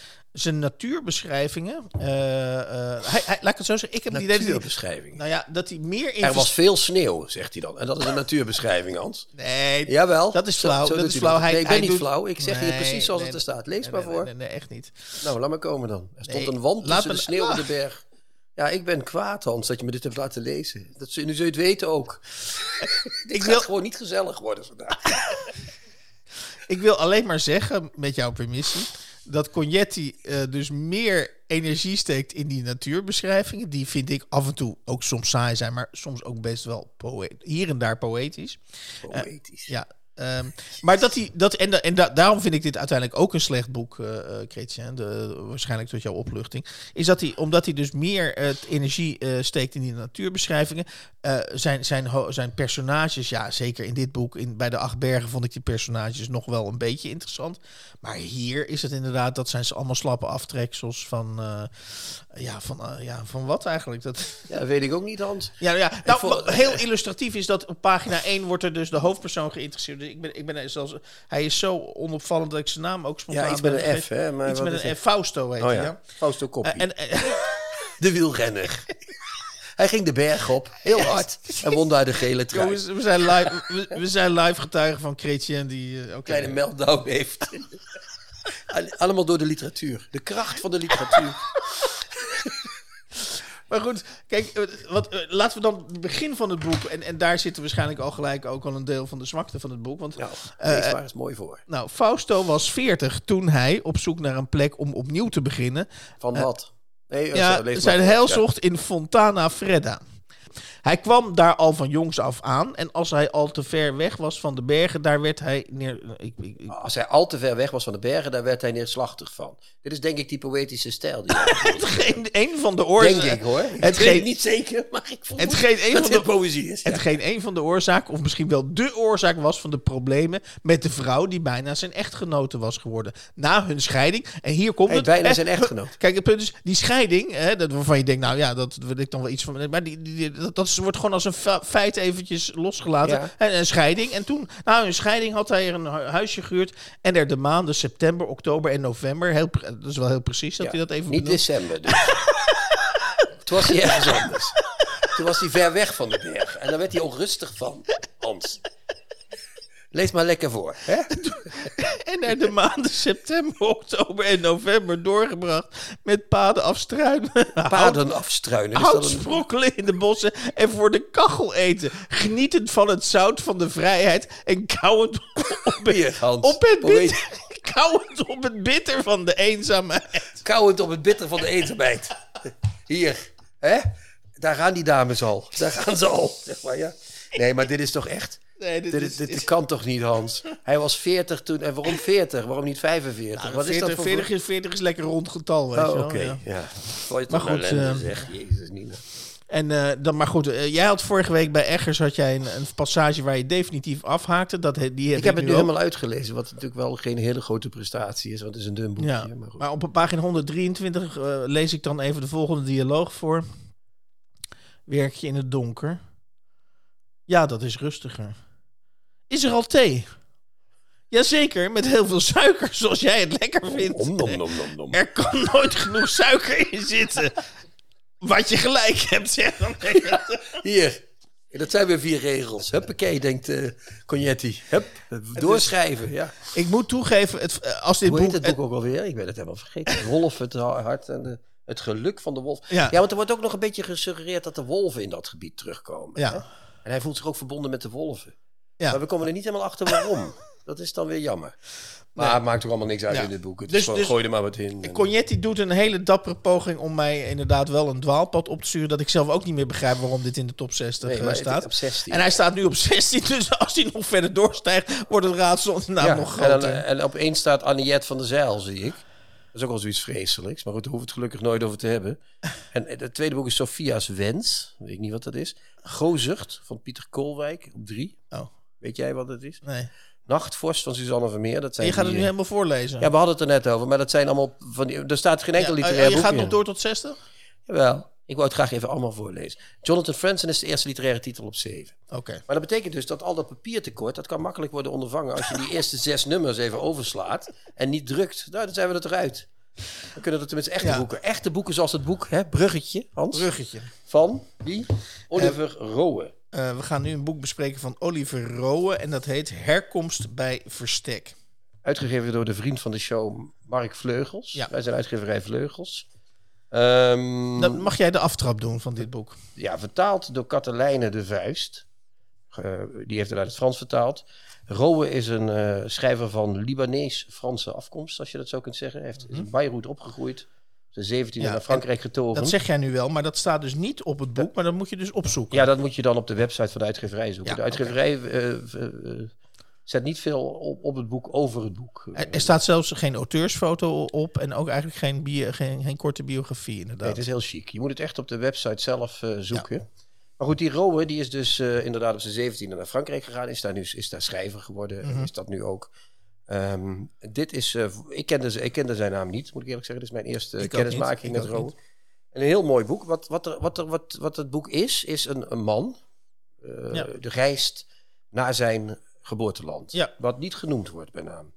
zijn natuurbeschrijvingen. eh, eh, hij, hij, laat ik het zo zeggen. Ik heb Natuurbeschrijving. nou ja, dat hij meer Er was veel sneeuw, zegt hij dan. En dat is een natuurbeschrijving, Hans. Nee, Jawel. dat is flauw. zo dat is flauw. Hij, nee, ik ben niet flauw. Ik zeg Nee, hier precies zoals nee, het er staat. Lees maar voor. Nee, nee, echt niet. Nou, laat maar komen dan. Er stond een wand tussen me- de sneeuw en de Ah. berg. Ja, ik ben kwaad, Hans, dat je me dit hebt laten lezen. Dat, nu zul je het weten ook. ik wil- gewoon niet gezellig worden vandaag. Ik wil alleen maar zeggen, met jouw permissie, dat Cognetti eh, dus meer energie steekt in die natuurbeschrijvingen. Die vind ik af en toe ook soms saai zijn, maar soms ook best wel poë- hier en daar poëtisch. Poëtisch. Ja. Ehm, maar dat hij dat en, en da- daarom vind ik dit uiteindelijk ook een slecht boek, eh, Chrétien, de, waarschijnlijk tot jouw opluchting. Is dat hij, omdat hij dus meer eh, energie steekt in die natuurbeschrijvingen, zijn, zijn, zijn personages, ja, zeker in dit boek, in, bij de Acht Bergen vond ik die personages nog wel een beetje interessant. Maar hier is het inderdaad, dat zijn ze allemaal slappe aftreksels van, ja, van, ja, van wat eigenlijk? Dat, Ja, dat weet ik ook niet, Hans. ja, ja. Nou, heel illustratief is dat op pagina 1 wordt er dus de hoofdpersoon geïnteresseerd. Ik ben, ik ben zelfs, hij is zo onopvallend dat ik zijn naam ook spontaan Ja, iets ben met een. F, hè? Maar Iets met een? F. Fausto heet Oh hij, ja, ja. Fausto Koppie. En, de wielrenner. Hij ging de berg op, heel hard. En won daar de gele trui. jongens, we zijn live, we, we zijn live getuigen van Chrétien die... oké. kleine meltdown heeft. Allemaal door de literatuur. De kracht van de literatuur. Maar goed, kijk, eh, wat, eh, laten we dan het begin van het boek... En, en daar zitten waarschijnlijk al gelijk ook al een deel van de zwakte van het boek. Want Nou, Eh, lees maar eens mooi voor. nou, Fausto was 40 toen hij op zoek naar een plek om opnieuw te beginnen... Van wat? Nee, ja, zijn Ja. zocht in Fontana Fredda. Hij kwam daar al van jongs af aan. En als hij al te ver weg was van de bergen, daar werd hij neer. Ik, ik, ik- Als hij al te ver weg was van de bergen, daar werd hij neerslachtig van. Dit is denk ik die poëtische stijl. Die hetgeen een van de oorzaken. denk ik hoor. Het weet geen- het niet zeker, maar ik voel Hetgeen een van de- poëzie is. Ja. Hetgeen een van de oorzaken, of misschien wel de oorzaak was van de problemen met de vrouw die bijna zijn echtgenote was geworden. Na hun scheiding. En hier komt Hey, het. bijna hè, zijn echtgenoot. Kijk, het punt is, die scheiding, hè, dat, waarvan je denkt, nou ja, dat wil ik dan wel iets van. Maar die, die, die- dat, dat wordt gewoon als een fe- feit eventjes losgelaten. Ja. En een scheiding. En toen, na hun scheiding, had hij er een hu- huisje gehuurd. En er de maanden september, oktober en november, heel, dat is wel heel precies dat Ja, hij dat even Niet december dus. Toen was hij ergens anders. Toen was hij ver weg van de berg. En daar werd hij onrustig van, Hans. Lees maar lekker voor. Hè? En er de maanden september, oktober en november doorgebracht met paden afstruinen. Paden afstruinen. Hout sprokkelen in de bossen en voor de kachel eten. Genietend van het zout van de vrijheid en kauwend op het, Hier, Hans. op het, Poëet. bitter, kauwend op het bitter van de eenzaamheid. Kauwend op het bitter van de eenzaamheid. Hier. Hè? daar gaan die dames al. Daar gaan ze al, zeg maar, ja. Nee, maar dit is toch echt... Nee, dit, dit, dit, kan toch niet, Hans? Hij was 40 toen. En waarom 40? Waarom niet 45? Nou, Wat 40, is dat voor 40, is, 40 is lekker rond getal, weet Oh, je wel. oké. Ja. Ja. Val je Maar goed, ellende, eh, zeg. Jezus, Nina. En eh, dan, maar goed, eh, jij had vorige week bij Eggers had jij een, een passage waar je definitief afhaakte. Dat, he- die heb Ik heb het nu ook. helemaal uitgelezen, wat natuurlijk wel geen hele grote prestatie is, want het is een dun boekje. Ja, maar goed. maar op pagina 123 eh, lees ik dan even de volgende dialoog voor. Werk je in het donker? Ja, dat is rustiger. Is er al thee? Jazeker, met heel veel suiker, zoals jij het lekker vindt. Om, nom, nom, nom, nom. Er kan nooit genoeg suiker in zitten. Wat je gelijk hebt, zeg dan. Hier, dat zijn weer vier regels. Huppakee, denkt eh Cognetti. Hup, doorschrijven, ja. Ik moet toegeven, het, eh, als dit Hoe heet boek... het boek ook alweer? Ik ben het helemaal vergeten. Wolf, het hart en de, het geluk van de wolf. Ja. Ja. want er wordt ook nog een beetje gesuggereerd dat de wolven in dat gebied terugkomen. Ja. hè? En hij voelt zich ook verbonden met de wolven. Ja. Maar we komen er niet helemaal achter waarom. dat is dan weer jammer. Maar het maakt toch allemaal niks uit Ja. in dit boek. Het Dus- is gewoon, dus- gooi er maar wat in. En- Cognetti doet een hele dappere poging om mij inderdaad wel een dwaalpad op te sturen. Dat ik zelf ook niet meer begrijp waarom dit in de top 60 Nee, eh, maar staat. op 16. En hij staat nu op 16, dus als hij nog verder doorstijgt, wordt het raadsel inderdaad ja, nog en, dan, groter. en op één staat Anniette van der Zijl, zie ik. Dat is ook wel zoiets vreselijks. Maar goed, daar hoeven we het gelukkig nooit over te hebben. En het tweede boek is Sophia's Wens. Weet ik niet wat dat is. Gozucht van Pieter Koolwijk op drie. Oh, Weet jij wat het is? nee. Nachtvorst van Suzanne Vermeer. Dat En zijn je gaat het nu eh, helemaal voorlezen. Ja, we hadden het er net over. Maar dat zijn allemaal van die... Er staat geen enkel Ja, literair oh, je boek gaat in. nog door tot 60? Jawel. Ik wou het graag even allemaal voorlezen. Jonathan Franzen is de eerste literaire titel op zeven. Oké. Maar dat betekent dus dat al dat papiertekort, dat kan makkelijk worden ondervangen als je die eerste zes nummers even overslaat en niet drukt. Nou, dan zijn we er toch uit. Dan kunnen er tenminste echte Ja. boeken. Echte boeken zoals het boek, hè, Bruggetje, Hans, Bruggetje. van wie? Oliver Rowe. Eh, we gaan nu een boek bespreken van Oliver Rowe en dat heet Herkomst bij Verstek. Uitgegeven door de vriend van de show, Mark Vleugels. Ja. Wij zijn uitgeverij Vleugels. Ehm, Dan mag jij de aftrap doen van dit boek. ja, vertaald door Katelijne de Vuist. Eh, die heeft het uit het Frans vertaald. Rowe is een eh, schrijver van Libanees-Franse afkomst, als je dat zo kunt zeggen. Hij heeft, is in Beirut opgegroeid. De 17e Mhm. Ja, naar Frankrijk getogen. Dat zeg jij nu wel, maar dat staat dus niet op het boek, maar dat moet je dus opzoeken. Ja, dat moet je dan op de website van de uitgeverij zoeken. Ja, de uitgeverij eh, eh, eh, zet niet veel op, op het boek over het boek. Er, er staat zelfs geen auteursfoto op en ook eigenlijk geen, bio, geen, geen korte biografie inderdaad. Nee, het is heel chic. Je moet het echt op de website zelf zoeken. Maar goed, die Rowe die is dus inderdaad op zijn 17e naar Frankrijk gegaan. Is daar nu is daar schrijver geworden. Mhm. Is dat nu ook. Ehm, dit is, eh, ik, kende, ik kende zijn naam niet, moet ik eerlijk zeggen. Dit is mijn eerste Ik kennismaking met. En een heel mooi boek. Wat, wat, er, wat, er, wat, wat het boek is, is een, een man. Ja. De reist naar zijn geboorteland. Ja. Wat niet genoemd wordt bij naam.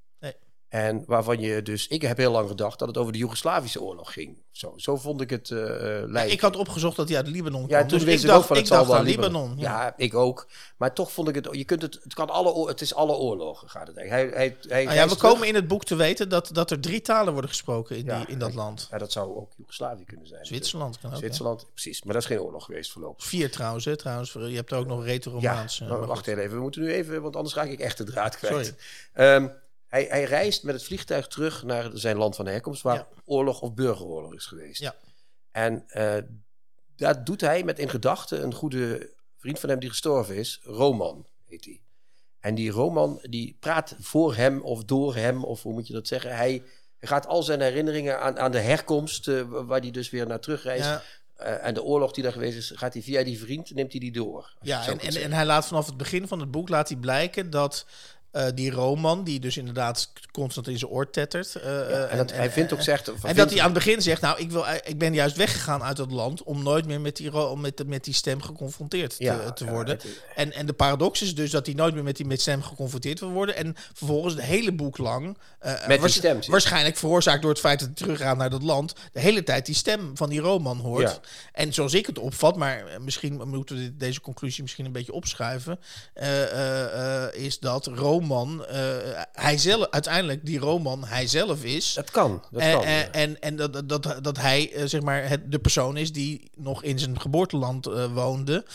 En waarvan je dus... Ik heb heel lang gedacht dat het over de Joegoslavische oorlog ging. Zo, zo vond ik het lijken. Ik had opgezocht dat hij uit Libanon Ja, kwam. toen dus wist ik dacht, ook van het zal wel Libanon. Libanon. Ja. ik ook. Maar toch vond ik het... Je kunt het... Het, kan alle, het is alle oorlogen, gaat het eigenlijk. Hij, hij, hij Nou ja, we terug. komen in het boek te weten dat, dat er drie talen worden gesproken in, Ja, die, in dat land. Ja, dat zou ook Joegoslavië kunnen zijn. Zwitserland kan ook. Zwitserland, precies. Maar dat is geen oorlog geweest voorlopig. Vier trouwens, hè, trouwens. Je hebt er ook nog Ja, retro-romaans. eh, maar maar wacht even. We moeten nu even, want anders raak ik echt de draad kwijt. Sorry. Ehm, hij, hij reist met het vliegtuig terug naar zijn land van herkomst, waar Ja. oorlog of burgeroorlog is geweest. Ja. En eh, dat doet hij met in gedachten een goede vriend van hem die gestorven is, Roman heet hij. En die Roman die praat voor hem of door hem, of hoe moet je dat zeggen? Hij, gaat al zijn herinneringen aan, aan de herkomst, eh, waar hij dus weer naar terugreist. Ja, eh, en de oorlog die daar geweest is, gaat hij via die vriend, neemt hij die door. ja en, en, en hij laat vanaf het begin van het boek laat hij blijken dat eh, die Roman, die dus inderdaad constant in zijn oor tettert. eh, eh, en dat, hij vindt ook zegt... En dat hij aan het begin zegt, nou, ik, wil, ik ben juist weggegaan uit dat land om nooit meer met die, met, met die stem geconfronteerd te, Ja, te ja, worden. en, en de paradox is dus dat hij nooit meer met die met stem geconfronteerd wil worden. En vervolgens het hele boek lang, eh, die stem, waarschijnlijk veroorzaakt door het feit dat hij teruggaat naar dat land, de hele tijd die stem van die Roman hoort. En zoals ik het opvat, maar misschien moeten we deze conclusie misschien een beetje opschuiven, is dat Roman, eh, hij zelf, uiteindelijk die Roman hij zelf is. Dat kan, dat En, kan. en, ja. en, en dat, dat, dat hij eh, zeg maar het, de persoon is die nog in zijn geboorteland eh, woonde.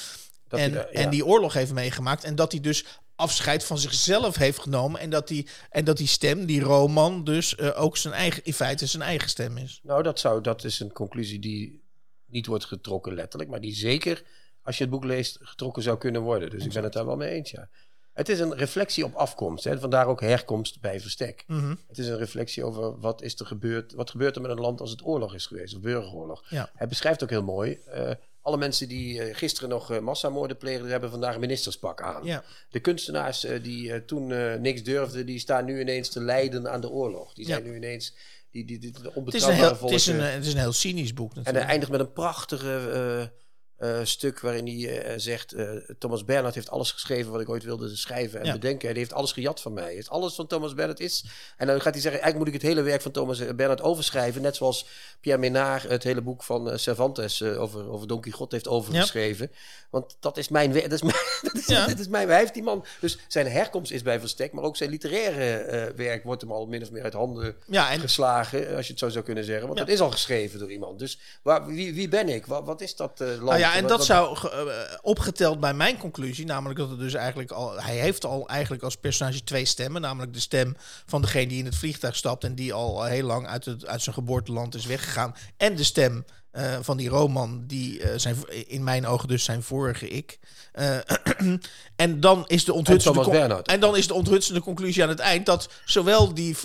Dat en, hij daar- ja. en die oorlog heeft meegemaakt. En dat hij dus afscheid van zichzelf heeft genomen. En dat die, en dat die stem, die Roman, dus eh, ook zijn eigen, in feite zijn eigen stem is. Nou, dat, zou, dat is een conclusie die niet wordt getrokken letterlijk, maar die zeker, als je het boek leest, getrokken zou kunnen worden. Dus ik ben het daar wel mee eens, ja. Het is een reflectie op afkomst. Hè? Vandaar ook herkomst bij verstek. Mhm. Het is een reflectie over wat is er gebeurd. Wat gebeurt er met een land als het oorlog is geweest, of burgeroorlog. Ja. Hij beschrijft ook heel mooi. eh, alle mensen die eh, gisteren nog eh, massamoorden pleegden, hebben vandaag een ministerspak aan. Ja. De kunstenaars die toen niks durfden, die staan nu ineens te lijden aan de oorlog. Die zijn Ja. nu ineens die, die, die, de Het is, een heel, het, is een, het is een heel cynisch boek En natuurlijk. hij eindigt met een prachtige eh, stuk waarin hij eh, zegt... eh, Thomas Bernhard heeft alles geschreven wat ik ooit wilde schrijven en Ja. bedenken. Hij heeft alles gejat van mij. Hij heeft alles van Thomas Bernhard is. En dan gaat hij zeggen, eigenlijk moet ik het hele werk van Thomas Bernhard overschrijven. Net zoals Pierre Menard het hele boek van Cervantes over, over Don Quixote heeft overgeschreven. Want dat is mijn werk. Dat dat is, Ja. dat is mijn, hij heeft die man... Dus zijn herkomst is bij Verstek, maar ook zijn literaire werk wordt hem al min of meer uit handen en geslagen, als je het zo zou kunnen zeggen. Want het is al geschreven door iemand. Dus waar, wie, wie ben ik? Wat, wat is dat land? Nou ja, en dat zou eh, opgeteld bij mijn conclusie, namelijk dat het dus eigenlijk al, hij heeft al eigenlijk als personage twee stemmen, namelijk de stem van degene die in het vliegtuig stapt en die al heel lang uit, het, uit zijn geboorteland is weggegaan, en de stem eh, van die Roman, die eh, zijn, in mijn ogen dus zijn vorige ik. Eh, en dan is de onthutsende en dan is de onthutsende conclusie aan het eind dat zowel die,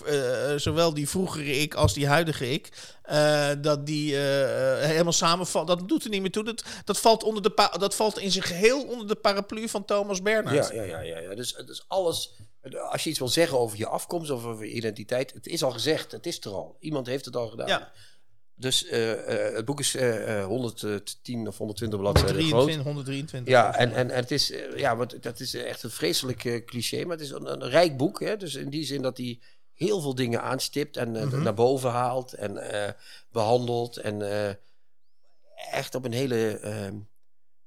zowel die vroegere ik als die huidige ik, dat die helemaal samenvalt. Dat doet er niet meer toe. Dat, dat, valt onder de dat valt in zijn geheel onder de paraplu van Thomas Bernhard. Ja, ja, ja, ja, ja. Dus, dus alles. Als je iets wil zeggen over je afkomst of over je identiteit, het is al gezegd, het is er al. Iemand heeft het al gedaan. Ja. Dus eh, eh, het boek is eh, eh, 110 of 120 bladzijden 123, groot. 123. Ja, en, en, en het is, ja, want dat is echt een vreselijk cliché, maar het is een, een rijk boek. Hè? Dus in die zin dat hij heel veel dingen aanstipt en Mhm. naar boven haalt en eh, behandelt. En echt op een hele.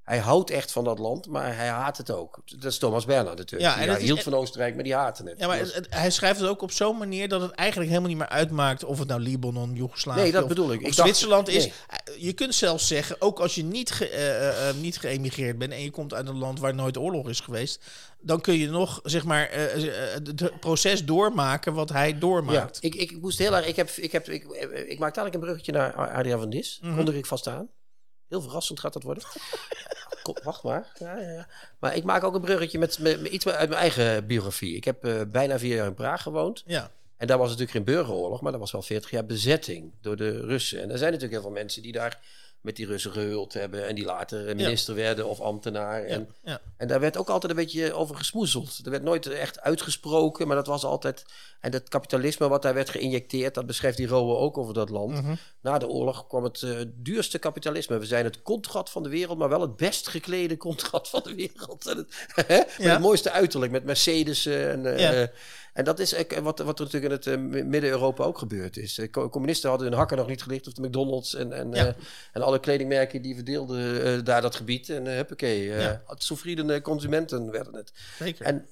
Hij houdt echt van dat land, maar hij haat het ook. Dat is Thomas Bernhard natuurlijk. Ja, en Ja, hij is- hield van Oostenrijk, maar die haatte het. Ja, maar Dus- het- het- hij schrijft het ook op zo'n manier dat het eigenlijk helemaal niet meer uitmaakt of het nou Libanon, Joegoslavië Nee, dat of, bedoel ik. dacht- Zwitserland is. nee. Je kunt zelfs zeggen, ook als je niet, ge, eh, eh, eh, niet geëmigreerd bent en je komt uit een land waar nooit oorlog is geweest, dan kun je nog zeg maar het proces doormaken wat hij ja, doormaakt. ik, ik moest heel erg. Ik, heb, ik, heb, ik, ik maak dadelijk een bruggetje naar Adriaan van Dis. Mhm. Kondig ik vast aan. Heel verrassend gaat dat worden. Kom, wacht maar. Ja, ja, ja. Maar ik maak ook een bruggetje met, met, met iets uit mijn eigen biografie. Ik heb eh, bijna vier jaar in Praag gewoond. Ja. En daar was natuurlijk geen burgeroorlog, maar dat was wel 40 jaar bezetting door de Russen. En er zijn natuurlijk heel veel mensen die daar met die Russen gehuld hebben en die later minister werden of ambtenaar. En, ja. en daar werd ook altijd een beetje over gesmoezeld. Er werd nooit echt uitgesproken, maar dat was altijd... En dat kapitalisme wat daar werd geïnjecteerd, dat beschrijft die Rowe ook over dat land. Mhm. Na de oorlog kwam het eh, duurste kapitalisme. We zijn het kontgat van de wereld, maar wel het best geklede kontgat van de wereld. En het? Met het mooiste uiterlijk, met Mercedes en... eh, en dat is wat, wat er natuurlijk in het eh, Midden-Europa ook gebeurd is. De co- communisten hadden hun hakken nog niet gelicht, of de McDonald's en, en, Ja. eh, en alle kledingmerken die verdeelden eh, daar dat gebied. En uh, huppakee, Ja. consumenten werden het. Zeker. En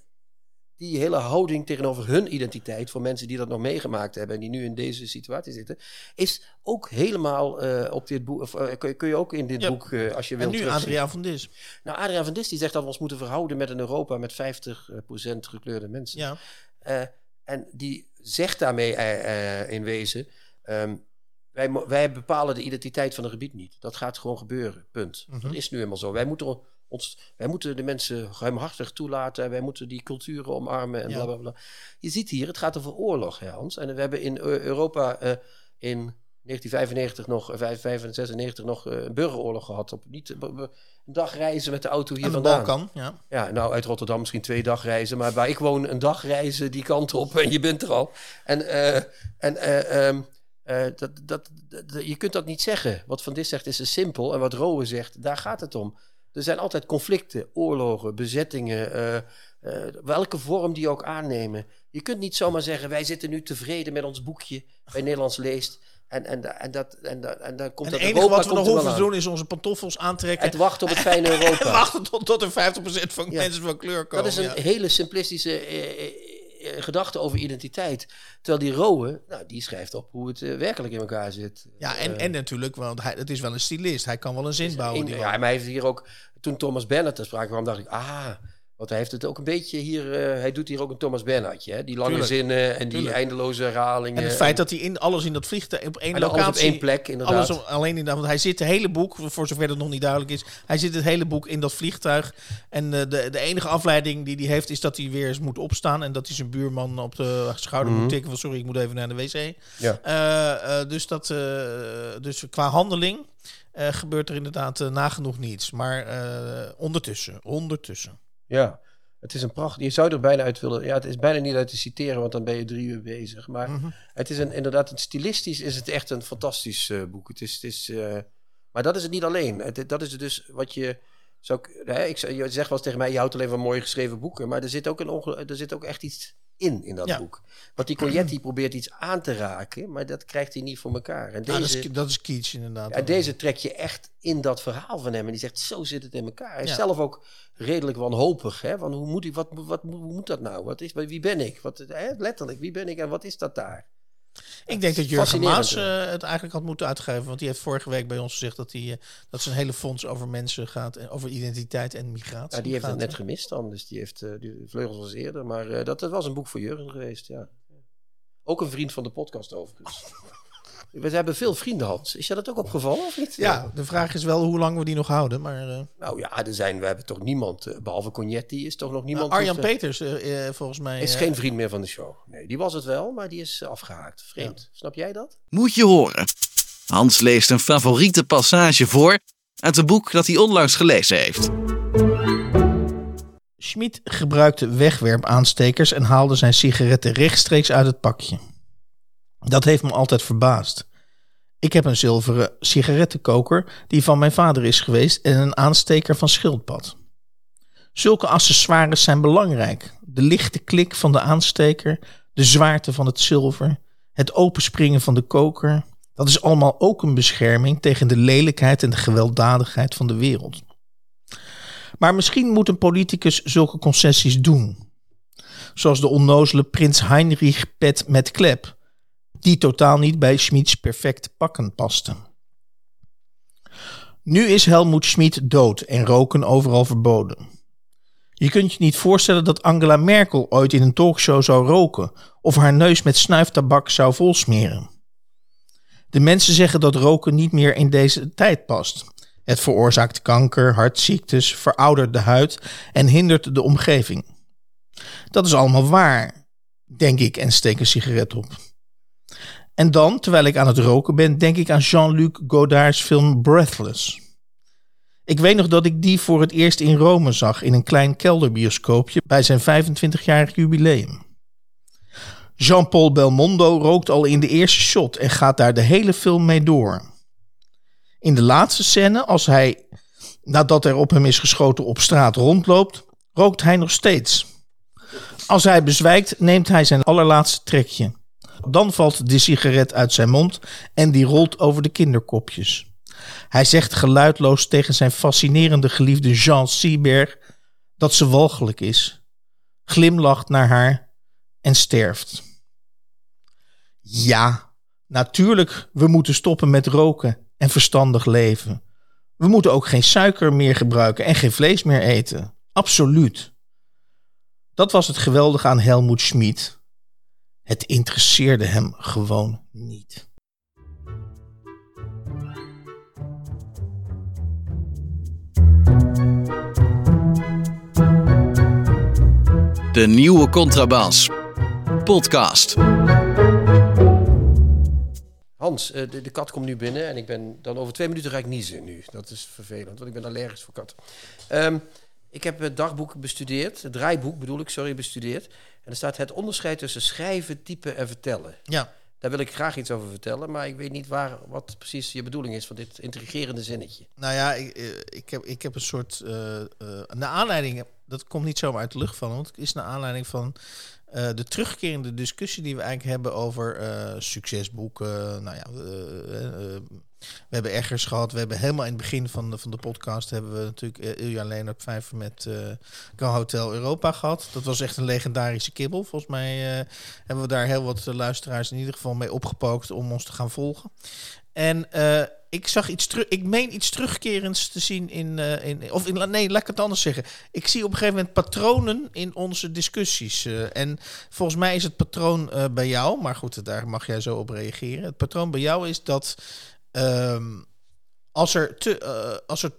die hele houding tegenover hun identiteit, voor mensen die dat nog meegemaakt hebben en die nu in deze situatie zitten, is ook helemaal eh, op dit boek. Of, eh, kun, je, kun je ook in dit Ja. boek, eh, als je en wilt. nu terugzien. Adriaan van Dis. Nou, Adriaan van Dis die zegt dat we ons moeten verhouden met een Europa met 50% gekleurde mensen. Ja. Eh, en die zegt daarmee eh, eh, in wezen: ehm, wij, wij bepalen de identiteit van een gebied niet. Dat gaat gewoon gebeuren. Punt. Mhm. Dat is nu helemaal zo. Wij moeten, ons, wij moeten de mensen ruimhartig toelaten. Wij moeten die culturen omarmen en Ja. bla bla bla. Je ziet hier, het gaat over oorlog, hè, Hans. En we hebben in Eu- Europa in 1995 nog, eh, 1996 nog eh, een burgeroorlog gehad. Op niet, eh, een dag reizen met de auto hier de vandaan. Balkan. Ja. Ja, nou uit Rotterdam misschien twee dagreizen, maar waar ik woon een dag reizen die kant op en je bent er al. En, eh, en eh, ehm, eh, dat, dat, dat- je kunt dat niet zeggen. Wat Van Dis zegt is simpel en wat Rowe zegt, daar gaat het om. Er zijn altijd conflicten, oorlogen, bezettingen, eh, eh, welke vorm die ook aannemen. Je kunt niet zomaar zeggen, wij zitten nu tevreden met ons boekje bij Nederlands leest. En, en, en, dat, en, dat, en dan komt En dat het enige Europa wat we nog hoeven te doen is onze pantoffels aantrekken. Het wachten op het fijne Europa. En wachten tot, tot er 50% van Ja. mensen van kleur komen. Dat is een ja. hele simplistische eh, eh, eh, gedachte over identiteit. Terwijl die Rowe, nou, die schrijft op hoe het eh, werkelijk in elkaar zit. Ja, en, en natuurlijk, want hij, het is wel een stylist. Hij kan wel een zin bouwen. die ja, maar hij heeft hier ook... Toen Thomas Bennett ter sprake kwam, dacht ik... Ah, Want hij heeft het ook een beetje hier. Uh, hij doet hier ook een Thomas Bernhardje. Hè? Die lange Tuurlijk. zinnen en die eindeloze herhalingen. En het feit dat hij in alles in dat vliegtuig op één locatie. Alles op één plek, inderdaad. Alles alleen in dat. Want hij zit het hele boek, voor zover dat nog niet duidelijk is. Hij zit het hele boek in dat vliegtuig. En uh, de, de enige afleiding die hij heeft is dat hij weer eens moet opstaan. En dat hij zijn buurman op de schouder moet mhm. tikken. Van sorry, ik moet even naar de wc. Ja. Uh, dus, dat, dus qua handeling. gebeurt er inderdaad nagenoeg niets. Maar ondertussen, ondertussen. Ja, het is een pracht. Je zou er bijna uit willen. Ja, het is bijna niet uit te citeren, want dan ben je drie uur bezig. Maar mhm. het is een, inderdaad, een stilistisch is het echt een fantastisch uh, boek. Het is, het is, uh, maar dat is het niet alleen. Het, dat is dus wat je. Zou, hè, ik, je zegt wel eens tegen mij: je houdt alleen van mooi geschreven boeken. Maar er zit ook, een er zit ook echt iets in, in dat boek. Want die Coyetti probeert iets aan te raken, maar dat krijgt hij niet voor elkaar. En deze, dat, is, dat is kitsch inderdaad. Deze trek je echt in dat verhaal van hem. En die zegt, zo zit het in elkaar. Hij is zelf ook redelijk wanhopig. Hè? Van, hoe, moet ik, wat, wat, hoe moet dat nou? Wat is, wie ben ik? Wat, hè? Letterlijk, wie ben ik en wat is dat daar? Ik denk dat Jurgen Maas uh, het eigenlijk had moeten uitgeven. Want die heeft vorige week bij ons gezegd dat, hij, uh, dat zijn hele fonds over mensen gaat. En over identiteit en migratie. Ja, die heeft het net gemist dan. Dus die heeft uh, die vleugels was eerder. Maar dat, dat was een boek voor Jurgen geweest, ja. Ook een vriend van de podcast overigens. We hebben veel vrienden, Hans. Is je dat ook opgevallen of niet? Ja, de vraag is wel hoe lang we die nog houden. Maar, uh... Nou ja, er zijn, we hebben toch niemand, uh, behalve Cognetti, is toch nog niemand... Nou, Arjan Peters, uh, volgens mij... Is geen vriend meer van de show. Nee, die was het wel, maar die is afgehaakt. Vreemd. Snap jij dat? Moet je horen. Hans leest een favoriete passage voor uit een boek dat hij onlangs gelezen heeft. Schmid gebruikte wegwerpaanstekers en haalde zijn sigaretten rechtstreeks uit het pakje. Dat heeft me altijd verbaasd. Ik heb een zilveren sigarettenkoker die van mijn vader is geweest en een aansteker van schildpad. Zulke accessoires zijn belangrijk. De lichte klik van de aansteker, de zwaarte van het zilver, het openspringen van de koker. Dat is allemaal ook een bescherming tegen de lelijkheid en de gewelddadigheid van de wereld. Maar misschien moet een politicus zulke concessies doen. Zoals de onnozele prins Heinrich Pet met klep, die totaal niet bij Schmids perfecte pakken paste. Nu is Helmoet Schmid dood en roken overal verboden. Je kunt je niet voorstellen dat Angela Merkel ooit in een talkshow zou roken of haar neus met snuiftabak zou volsmeren. De mensen zeggen dat roken niet meer in deze tijd past. Het veroorzaakt kanker, hartziektes, veroudert de huid en hindert de omgeving. Dat is allemaal waar, denk ik en steek een sigaret op. En dan, terwijl ik aan het roken ben, denk ik aan Jean-Luc Godard's film Breathless. Ik weet nog dat ik die voor het eerst in Rome zag in een klein kelderbioscoopje bij zijn 25-jarig jubileum. Jean-Paul Belmondo rookt al in de eerste shot en gaat daar de hele film mee door. In de laatste scène, als hij, nadat er op hem is geschoten, op straat rondloopt, rookt hij nog steeds. Als hij bezwijkt, neemt hij zijn allerlaatste trekje. Dan valt de sigaret uit zijn mond en die rolt over de kinderkopjes. Hij zegt geluidloos tegen zijn fascinerende geliefde Jean Sieberg dat ze walgelijk is, glimlacht naar haar en sterft. Ja, natuurlijk, we moeten stoppen met roken en verstandig leven. We moeten ook geen suiker meer gebruiken en geen vlees meer eten. Absoluut. Dat was het geweldige aan Helmoet Schmid. Het interesseerde hem gewoon niet. De nieuwe Contrabas. Podcast. Hans, eh, de, de, kat komt nu binnen en ik ben dan over twee minuten ga ik niezen nu. Dat is vervelend, want ik ben allergisch voor kat. Um, ik heb het dagboek bestudeerd, het draaiboek bedoel ik, sorry, bestudeerd. En er staat het onderscheid tussen schrijven, typen en vertellen. Ja. Daar wil ik graag iets over vertellen, maar ik weet niet waar, wat precies je bedoeling is van dit intrigerende zinnetje. Nou ja, ik, eh, ik, heb, ik heb een soort. Uh, uh, aanleiding, dat komt niet zomaar uit de lucht vallen, want het is naar aanleiding van uh, de terugkerende discussie die we eigenlijk hebben over uh, succesboeken. Nou ja, uh, we hebben ergens gehad. We hebben helemaal in het begin van de, van de podcast hebben we natuurlijk Ilja Leonard Vijver met uh, Hotel Europa gehad. Dat was echt een legendarische kibbel. Volgens mij hebben we daar heel wat luisteraars in ieder geval mee opgepookt om ons te gaan volgen. En ik zag iets terug. Ik meen iets terugkerends te zien in. Uh, in of in, nee, laat ik het anders zeggen. Ik zie op een gegeven moment patronen in onze discussies. Uh, en volgens mij is het patroon uh, bij jou. Maar goed, daar mag jij zo op reageren. Het patroon bij jou is dat. Um, als er te. als er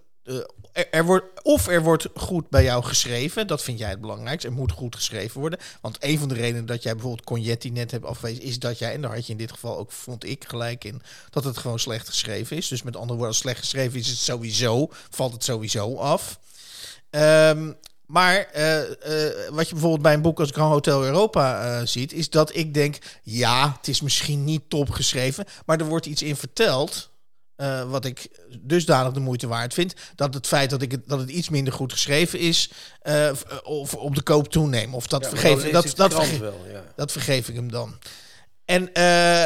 er, wordt, of er wordt goed bij jou geschreven, dat vind jij het belangrijkste. Er moet goed geschreven worden. Want een van de redenen dat jij bijvoorbeeld Cognetti net hebt afgewezen, is dat jij, en daar had je in dit geval ook, vond ik gelijk in, dat het gewoon slecht geschreven is. Dus met andere woorden, slecht geschreven is het sowieso, valt het sowieso af. Um, maar uh, uh, wat je bijvoorbeeld bij een boek als Grand Hotel Europa uh, ziet, is dat ik denk, ja, het is misschien niet top geschreven, maar er wordt iets in verteld uh, wat ik dusdanig de moeite waard vind. Dat het feit dat, ik het, dat het iets minder goed geschreven is. Uh, of op de koop toeneem. Of dat, ja, vergeef, dat, dat, vergeef, wel, ja. dat vergeef ik hem dan. En uh,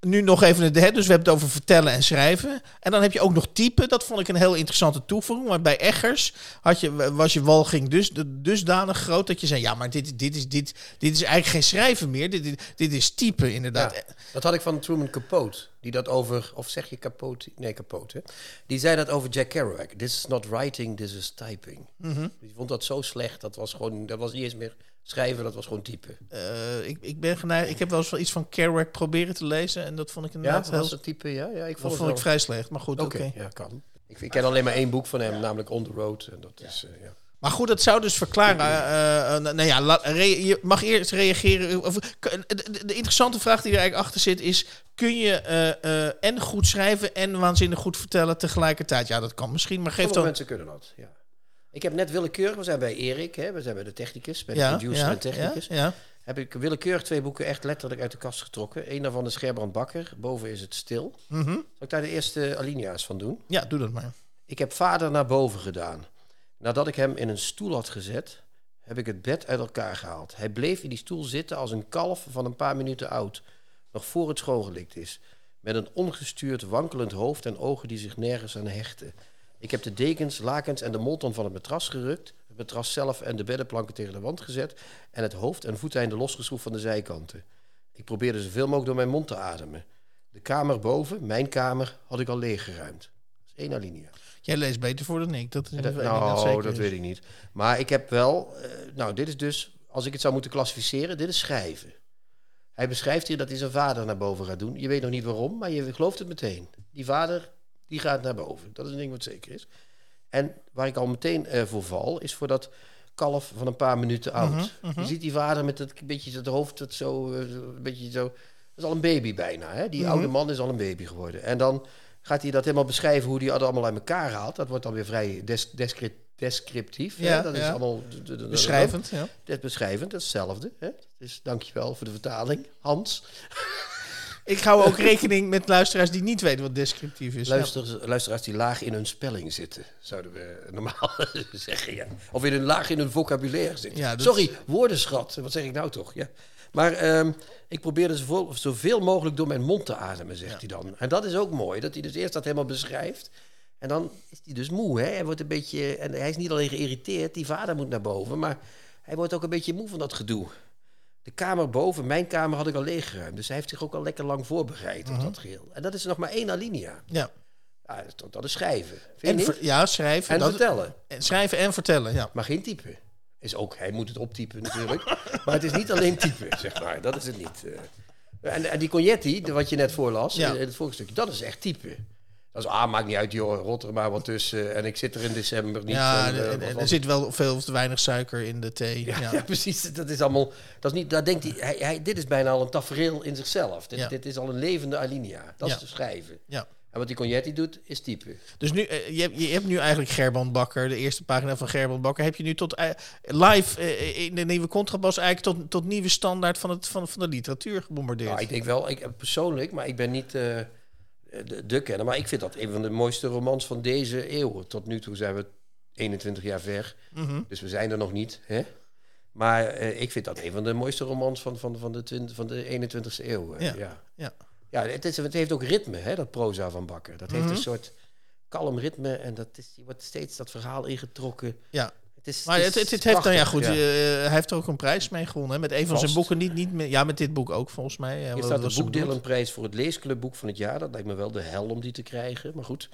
nu nog even het Dus we hebben het over vertellen en schrijven. En dan heb je ook nog typen. Dat vond ik een heel interessante toevoeging. Maar bij Eggers had je, was je walging dus, dusdanig groot dat je zei: ja, maar dit, dit, is, dit, dit is eigenlijk geen schrijven meer. Dit, dit, dit is typen, inderdaad. Ja, dat had ik van Truman Capote. Die dat over, of zeg je Capote? Nee, Capote. Die zei dat over Jack Kerouac. This is not writing, this is typing. Mm -hmm. Die vond dat zo slecht. Dat was gewoon, dat was niet eens meer schrijven, dat was gewoon typen. Uh, ik, ik ben geneigd, ik heb wel eens iets van Kerouac proberen te lezen en dat vond ik inderdaad ja, het type, ja, ja, ik vond, vond ik vrij slecht, maar goed, oké. Okay. Ja, kan. Ik, ik, ken alleen maar één boek van hem, namelijk On the Road en dat is, uh, ja. Maar goed, dat zou dus verklaren. Uh, uh, nou ja, je mag eerst reageren. De, de, interessante vraag die er eigenlijk achter zit is: kun je en goed schrijven en waanzinnig goed vertellen tegelijkertijd? Ja, dat kan misschien, maar geef dan. mensen kunnen dat. Ja. Ik heb net willekeurig, we zijn bij Erik, hè, we zijn bij de technicus, bij de ja, producer ja, en technicus. Ja, heb ik willekeurig twee boeken echt letterlijk uit de kast getrokken. Eén daarvan is Gerbrand Bakker, boven is het stil. Mm -hmm. Zal ik daar de eerste alinea's van doen? Ja, doe dat maar. Ik heb vader naar boven gedaan. Nadat ik hem in een stoel had gezet, heb ik het bed uit elkaar gehaald. Hij bleef in die stoel zitten als een kalf van een paar minuten oud, nog voor het schoongelikt is. Met een ongestuurd wankelend hoofd en ogen die zich nergens aan hechten. Ik heb de dekens, lakens en de molton van het matras gerukt, het matras zelf en de beddenplanken tegen de wand gezet en het hoofd- en voeteinde losgeschroefd van de zijkanten. Ik probeerde zoveel mogelijk door mijn mond te ademen. De kamer boven, mijn kamer, had ik al leeggeruimd. Dat is één alinea. Jij leest beter voor dan ik. Dat, is dat, nou, dat, dat weet ik niet. Maar ik heb wel... Uh, nou, dit is dus... Als ik het zou moeten klassificeren, dit is schrijven. Hij beschrijft hier dat hij zijn vader naar boven gaat doen. Je weet nog niet waarom, maar je gelooft het meteen. Die vader die gaat naar boven. Dat is een ding wat zeker is. En waar ik al meteen uh, voor val, is voor dat kalf van een paar minuten oud. Mhm, mhm. Je ziet die vader met het beetje het hoofd dat zo, uh, een beetje zo. Dat is al een baby bijna. Hè? Die mhm. oude man is al een baby geworden. En dan gaat hij dat helemaal beschrijven hoe die allemaal uit elkaar haalt. Dat wordt dan weer vrij des descriptief. Ja, hè? Dat is allemaal beschrijvend. Ja. Dat is beschrijvend, dat is hetzelfde. Hè? Dus dankjewel voor de vertaling, Hans. Ik hou ook rekening met luisteraars die niet weten wat descriptief is. Luister, Luisteraars die laag in hun spelling zitten, zouden we normaal zeggen. Ja. Of in een laag in hun vocabulaire zitten. Ja, Sorry, woordenschat. Wat zeg ik nou toch? Ja. Maar um, ik probeerde zoveel, zoveel mogelijk door mijn mond te ademen, zegt hij dan. En dat is ook mooi, dat hij dus eerst dat helemaal beschrijft. En dan is hij dus moe. Hè? Hij wordt een beetje. En hij is niet alleen geïrriteerd, die vader moet naar boven. Maar hij wordt ook een beetje moe van dat gedoe. De kamer boven, mijn kamer, had ik al leeggeruimd. Dus hij heeft zich ook al lekker lang voorbereid op mhm. dat geheel. En dat is nog maar één alinea. Ja. ja dat, is schrijven. En ja, schrijven. En vertellen. schrijven en vertellen, ja. Maar geen typen. Is ook, hij moet het optypen natuurlijk. maar het is niet alleen typen, zeg maar. Dat is het niet. Eh. En, en die Cognetti, wat je net voorlas, ja. in het vorige stukje, dat is echt type. Dat is, ah, maakt niet uit, joh, rot er maar wat tussen. En ik zit er in december niet. Ja, uh, er zit wel veel of te weinig suiker in de thee. Ja, ja. precies. Dat is allemaal. Dat is niet. Daar denkt hij, hij, hij, Dit is bijna al een tafereel in zichzelf. Dit, dit is al een levende alinea. Dat is te schrijven. Ja. En wat die Cognetti doet, is typen. Dus nu, uh, je, hebt, je hebt nu eigenlijk Gerban Bakker, de eerste pagina van Gerban Bakker, heb je nu tot uh, live uh, in de nieuwe contrabas eigenlijk tot, tot nieuwe standaard van, het, van, van de literatuur gebombardeerd? Nou, ik denk wel, ik, persoonlijk, maar ik ben niet de, de kennen. Maar ik vind dat een van de mooiste romans van deze eeuw. Tot nu toe zijn we 21 jaar ver. Mhm. Dus we zijn er nog niet. Hè? Maar uh, ik vind dat een van de mooiste romans van, van, van, de, 20, van de 21ste eeuw. Uh, ja. ja. Ja. ja het, is, het heeft ook ritme, hè, dat proza van Bakker. Dat heeft mhm. een soort kalm ritme en dat is, je wordt steeds dat verhaal ingetrokken. Ja. Is, maar het, het, het, heeft dan ja goed. Ja. Uh, hij heeft er ook een prijs mee gewonnen. Met een van zijn boeken. Niet, niet met, ja, met dit boek ook volgens mij. Hier staat de boekdelenprijs voor het leesclubboek van het jaar. Dat lijkt me wel de hel om die te krijgen. Maar goed.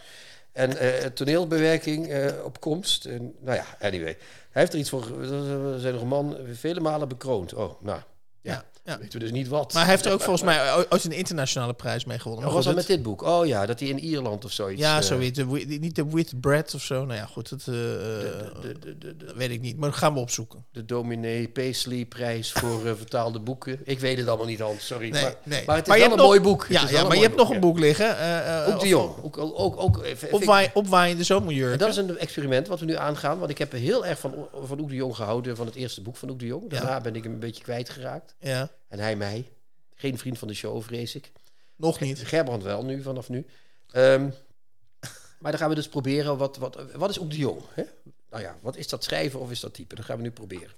En uh, toneelbewerking uh, op komst. En, nou ja, anyway. Hij heeft er iets voor. Zijn roman vele malen bekroond. Oh, nou. Ja. Ja. Weten we dus niet wat. Maar hij heeft er ook volgens mij ooit een internationale prijs mee gewonnen. was dat met dit boek? Oh ja, dat hij in Ierland of zoiets... Ja, uh, zoiets. niet de With Bread of zo. Nou ja, goed, dat de, de, weet ik niet. Maar dat gaan we opzoeken. De Dominee Paisley prijs voor vertaalde boeken. Ik weet het allemaal niet, Hans. Sorry. Nee, maar, nee. maar het is wel een mooi boek. Ja, ja maar je hebt nog een boek liggen. ook de Jong. Ook, ook, ook, opwaai, opwaaiende zomerjurken. Dat is een experiment wat we nu aangaan. Want ik heb heel erg van, van Oek de Jong gehouden. Van het eerste boek van Oek de Jong. Daarna ben ik hem een beetje kwijtgeraakt. Ja. En hij mij. Geen vriend van de show, vrees ik. Nog niet. Gerbrand wel nu, vanaf nu. Um, maar dan gaan we dus proberen, wat, wat, wat is ook de jong? Hè? Nou ja, wat is dat schrijven of is dat typen? Dat gaan we nu proberen.